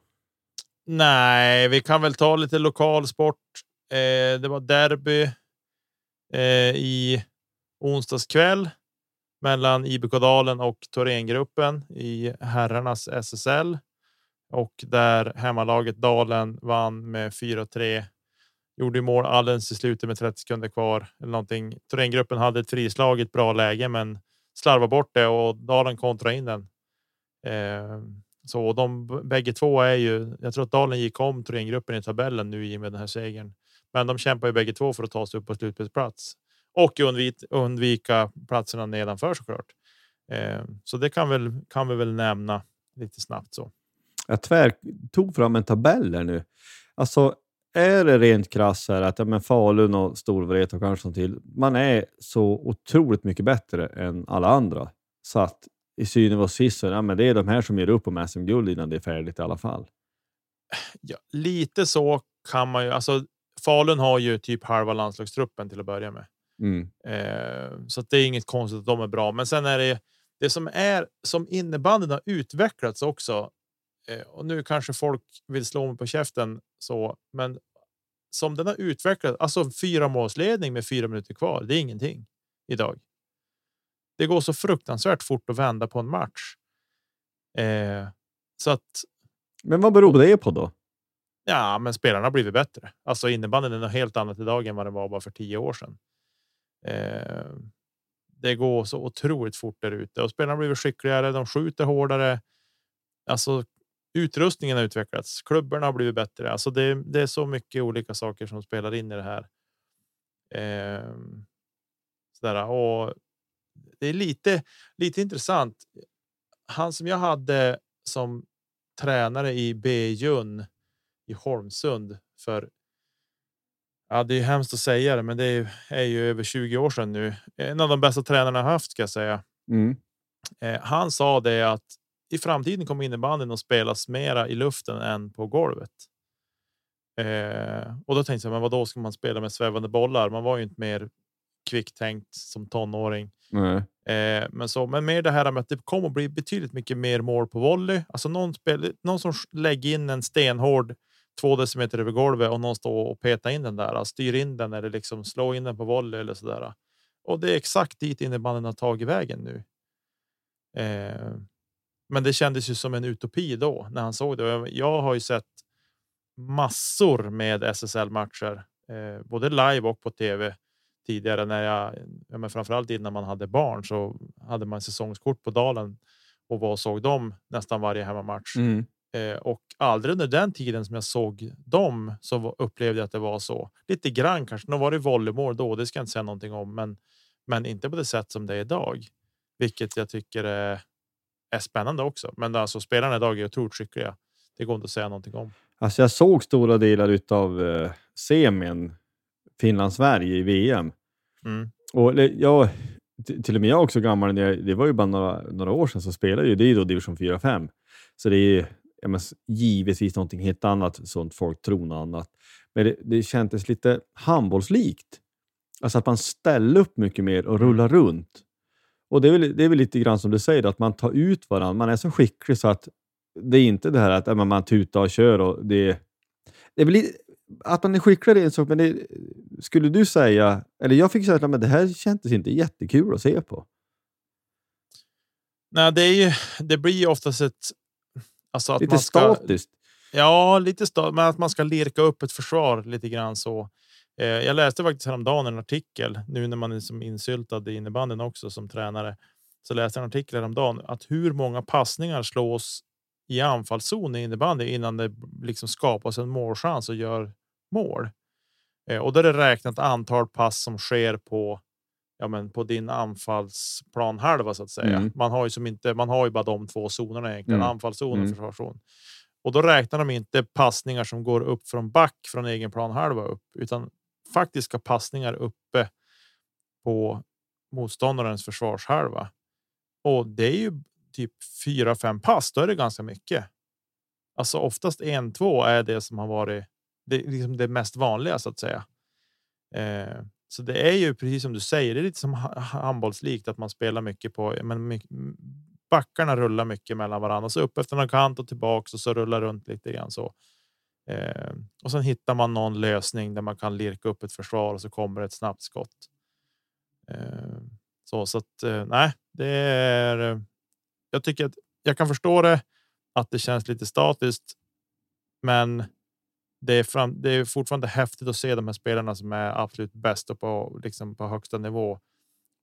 Speaker 1: Nej, vi kan väl ta lite lokal sport. Eh, det var derby eh, i onsdags kväll mellan IBK Dalen och Thorengruppen i herrarnas SSL och där hemmalaget Dalen vann med 4-3. Gjorde mål alldeles i slutet med 30 sekunder kvar eller någonting. Thorengruppen hade ett frislag i ett bra läge, men slarvade bort det och Dalen kontra in den. Eh, så de bägge två är ju. Jag tror att Dalen gick om Thorengruppen i tabellen nu i och med den här segern, men de kämpar ju bägge två för att ta sig upp på slutspelsplats och undvika, undvika platserna nedanför såklart. Eh, så det kan väl kan vi väl nämna lite snabbt så.
Speaker 2: Jag tvär, tog fram en tabell här nu. Alltså, är det rent krasst här att ja, men Falun och Storvreta och kanske till, man är så otroligt mycket bättre än alla andra. Så att i synen och sist så ja, men det är de här som ger upp om SM-guld innan det är färdigt i alla fall.
Speaker 1: Ja, lite så kan man ju. Alltså, Falun har ju typ halva landslagstruppen till att börja med. Mm. Eh, så det är inget konstigt att de är bra. Men sen är det det som är som innebandyn har utvecklats också. Eh, och nu kanske folk vill slå mig på käften så, men som den har utvecklats, alltså fyra målsledning med fyra minuter kvar. Det är ingenting idag. Det går så fruktansvärt fort att vända på en match. Eh, så att.
Speaker 2: Men vad beror det på då?
Speaker 1: Ja, men spelarna har blivit bättre. Alltså innebandyn är något helt annat idag än vad det var bara för tio år sedan. Eh, det går så otroligt fort där ute och spelarna blivit skickligare. De skjuter hårdare. Alltså utrustningen har utvecklats. Klubborna har blivit bättre. Alltså det, det är så mycket olika saker som spelar in i det här. Eh, sådär, och det är lite, lite intressant. Han som jag hade som tränare i Bejun i Holmsund för. Ja, det är hemskt att säga det, men det är, är ju över 20 år sedan nu. En av de bästa tränarna haft ska jag säga.
Speaker 2: Mm.
Speaker 1: Eh, han sa det att i framtiden kommer innebandyn att spelas mera i luften än på golvet. Eh, och då tänkte jag, men vad då ska man spela med svävande bollar? Man var ju inte mer kvicktänkt som tonåring.
Speaker 2: Nej.
Speaker 1: Eh, men så, men mer det här med att det kommer att bli betydligt mycket mer mål på volley. Alltså någon spel, någon som lägger in en stenhård två decimeter över golvet och någon står och petar in den där, alltså styr in den eller liksom slå in den på volley eller så där. Och det är exakt dit innebandyn har tagit vägen nu. Eh, men det kändes ju som en utopi då när han såg det. Jag har ju sett massor med SSL matcher, eh, både live och på tv tidigare när jag, ja, men framförallt innan man hade barn så hade man säsongskort på Dalen och var och såg dem nästan varje hemmamatch.
Speaker 2: Mm.
Speaker 1: Eh, och aldrig under den tiden som jag såg dem så upplevde jag att det var så. Lite grann kanske. Nu var det volleymål då, det ska jag inte säga någonting om, men, men inte på det sätt som det är idag, vilket jag tycker är, är spännande också. Men alltså spelarna idag är otroligt skickliga. Det går inte att säga någonting om.
Speaker 2: Alltså jag såg stora delar utav eh, semin Finland-Sverige i VM.
Speaker 1: Mm.
Speaker 2: Och jag, till och med jag också gammal, det var ju bara några, några år sedan så spelade ju det är ju då division 4-5. Så det är ja, men, s- givetvis någonting helt annat, sånt folk tror något annat. Men det, det kändes lite handbollslikt. Alltså att man ställer upp mycket mer och rullar runt. Och det är, väl, det är väl lite grann som du säger, att man tar ut varandra. Man är så skicklig så att det är inte det här att man tutar och kör. Och det, det är väl att man är skicklig är en sak, men det, skulle du säga, eller jag fick säga att det här kändes inte jättekul att se på.
Speaker 1: Nej, det är ju. Det blir ju oftast ett. Alltså att
Speaker 2: Lite
Speaker 1: man ska,
Speaker 2: statiskt.
Speaker 1: Ja, lite stat, men att man ska lirka upp ett försvar lite grann så. Eh, jag läste faktiskt häromdagen en artikel nu när man är som insyltad i innebandyn också som tränare. Så läste jag en artikel häromdagen att hur många passningar slås i anfallszon i innebandy innan det liksom skapas en målchans och gör mål. Eh, och då är det räknat antal pass som sker på ja, men på din anfallsplan halva så att säga.
Speaker 2: Mm.
Speaker 1: Man har ju som inte. Man har ju bara de två zonerna egentligen,
Speaker 2: Mm.
Speaker 1: anfallszon och
Speaker 2: Mm.
Speaker 1: försvarszon. Och då räknar de inte passningar som går upp från back från egen plan halva upp, utan faktiska passningar uppe på motståndarens försvarshalva. Och det är ju typ fyra, fem pass. Då är det ganska mycket. Alltså oftast en, två är det som har varit det, liksom det mest vanliga så att säga. Eh, så det är ju precis som du säger. Det är lite som handbollslikt att man spelar mycket på. Men mycket, backarna rullar mycket mellan varandra, så upp efter någon kant och tillbaks och så rullar runt lite grann så. Eh, och sen hittar man någon lösning där man kan lirka upp ett försvar och så kommer ett snabbt skott. Eh, så så att eh, nej, det är. Eh, jag tycker att jag kan förstå det att det känns lite statiskt, men det är, fram, det är fortfarande häftigt att se de här spelarna som är absolut bäst och på, liksom på högsta nivå.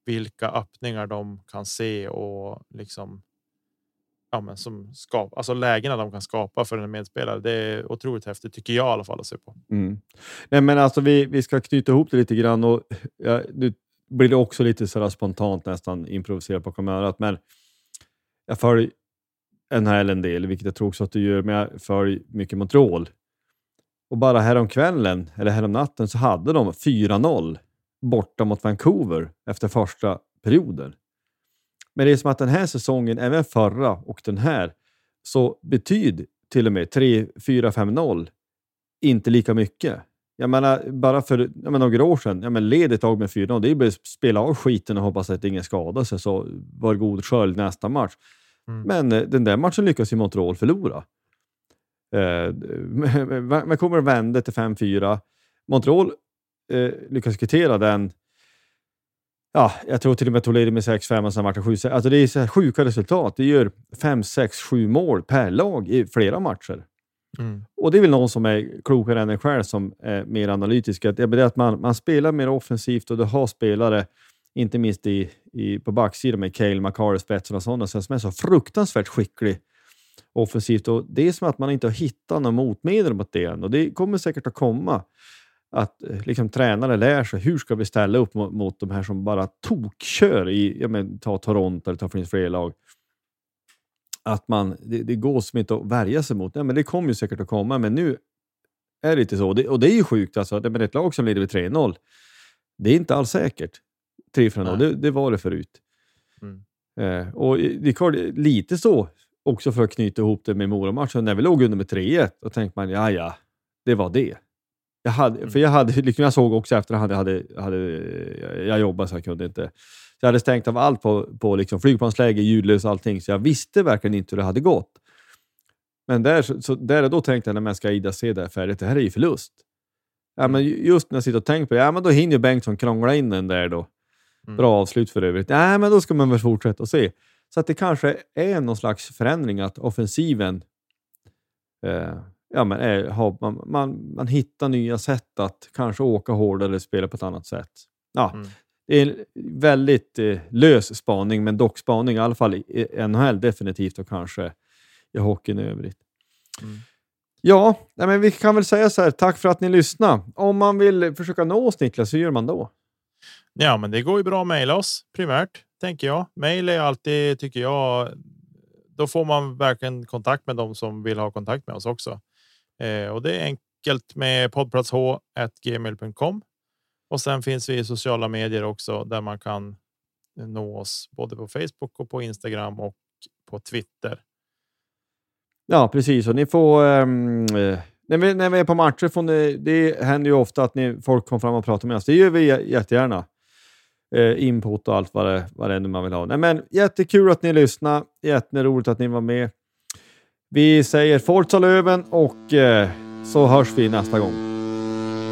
Speaker 1: Vilka öppningar de kan se och liksom. Ja, men som skap, alltså lägena de kan skapa för en medspelare. Det är otroligt häftigt tycker jag i alla fall att se på.
Speaker 2: Mm. Nej, men alltså vi, vi ska knyta ihop det lite grann och ja, nu blir det också lite sådär spontant nästan improviserat bakom örat, men jag följer NHL en del, vilket jag tror också att du gör, men jag följer mycket Montreal. Och bara häromkvällen, eller häromnatten, så hade de 4-0 borta mot Vancouver efter första perioden. Men det är som att den här säsongen, även förra och den här, så betyder till och med 3, 4, 5-0 inte lika mycket. Jag menar, bara för menar, några år sedan, jag menar, led ett tag med 4-0, det är bara att spela av skiten och hoppas att ingen skadar sig, så var god skölj nästa match.
Speaker 1: Mm.
Speaker 2: Men eh, den där matchen lyckas ju Montreal förlora. Eh, [LAUGHS] men kommer och vände till 5-4. Montreal eh, lyckas kvittera den. Ja, jag tror till och med tog ledning med 6-5 och sen vart det 7 Alltså det är så här sjuka resultat. Det gör 5, 6, 7 mål per lag i flera matcher.
Speaker 1: Mm.
Speaker 2: Och det är väl någon som är klokare än en själv som är mer analytisk. Att, det är att man, man spelar mer offensivt och du har spelare, inte minst i, i, på backsidan med Cale, McCarr, Spetsen och sådana, som är så fruktansvärt skicklig offensivt. Och det är som att man inte har hittat något motmedel mot det än. Och det kommer säkert att komma. Att eh, liksom, tränare lär sig hur ska vi ställa upp mot, mot de här som bara tokkör i, ja, men, ta Toronto eller ta finns fler lag att man, det, det går som inte att värja sig mot. Ja, men det kommer ju säkert att komma, men nu är det inte så. Det, och det är ju sjukt. Alltså, det ett lag som leder med 3-0, det är inte alls säkert. 3-0, det, det var det förut.
Speaker 1: Mm.
Speaker 2: Eh, och det är lite så, också för att knyta ihop det med Mora-matchen, när vi låg under med 3-1, då tänkte man, ja ja, det var det. Jag hade,
Speaker 1: Mm.
Speaker 2: För jag, hade, liksom jag såg också efterhand, jag, hade, hade, jag jobbade så jag kunde inte. Jag hade stängt av allt på, på liksom flygplansläge, ljudlös och allting, så jag visste verkligen inte hur det hade gått. Men där, så, så där och då tänkte jag när man ska Ida se det här färdigt, det här är ju förlust. Ja, men just när jag sitter och tänker på det, ja, men då hinner ju Bengtsson krångla in den där då.
Speaker 1: Mm.
Speaker 2: Bra avslut för övrigt. Nej, men då ska man väl fortsätta och se. Så att det kanske är någon slags förändring att offensiven eh, ja, men är, har, man, man, man hittar nya sätt att kanske åka hårdare eller spela på ett annat sätt. Ja,
Speaker 1: Mm.
Speaker 2: Det är en väldigt eh, lös spaning, men dock spaning i alla fall i NHL definitivt och kanske i hockeyn i övrigt.
Speaker 1: Mm.
Speaker 2: Ja, nej, men vi kan väl säga så här. Tack för att ni lyssnade. Om man vill försöka nå oss Niklas, hur gör man då?
Speaker 1: Ja, men det går ju bra att mejla oss primärt, tänker jag. Mejl är alltid, tycker jag, då får man verkligen kontakt med dem som vill ha kontakt med oss också. Eh, och det är enkelt med poddplatsh.gmail.com. Och sen finns vi i sociala medier också där man kan nå oss både på Facebook och på Instagram och på Twitter.
Speaker 2: Ja, precis. Och ni får... Um, när, vi, när vi är på matcher får ni, det händer ju ofta att ni, folk kommer fram och pratar med oss. Det gör vi jättegärna. Eh, input och allt vad det, vad det är man vill ha. Nej, men jättekul att ni lyssnade. Jätteroligt att ni var med. Vi säger Forza Löven och eh, så hörs vi nästa gång.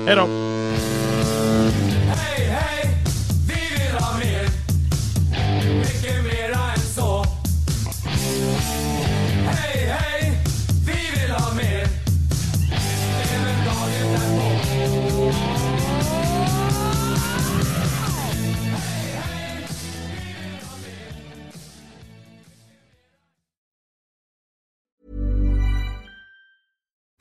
Speaker 1: Hej då!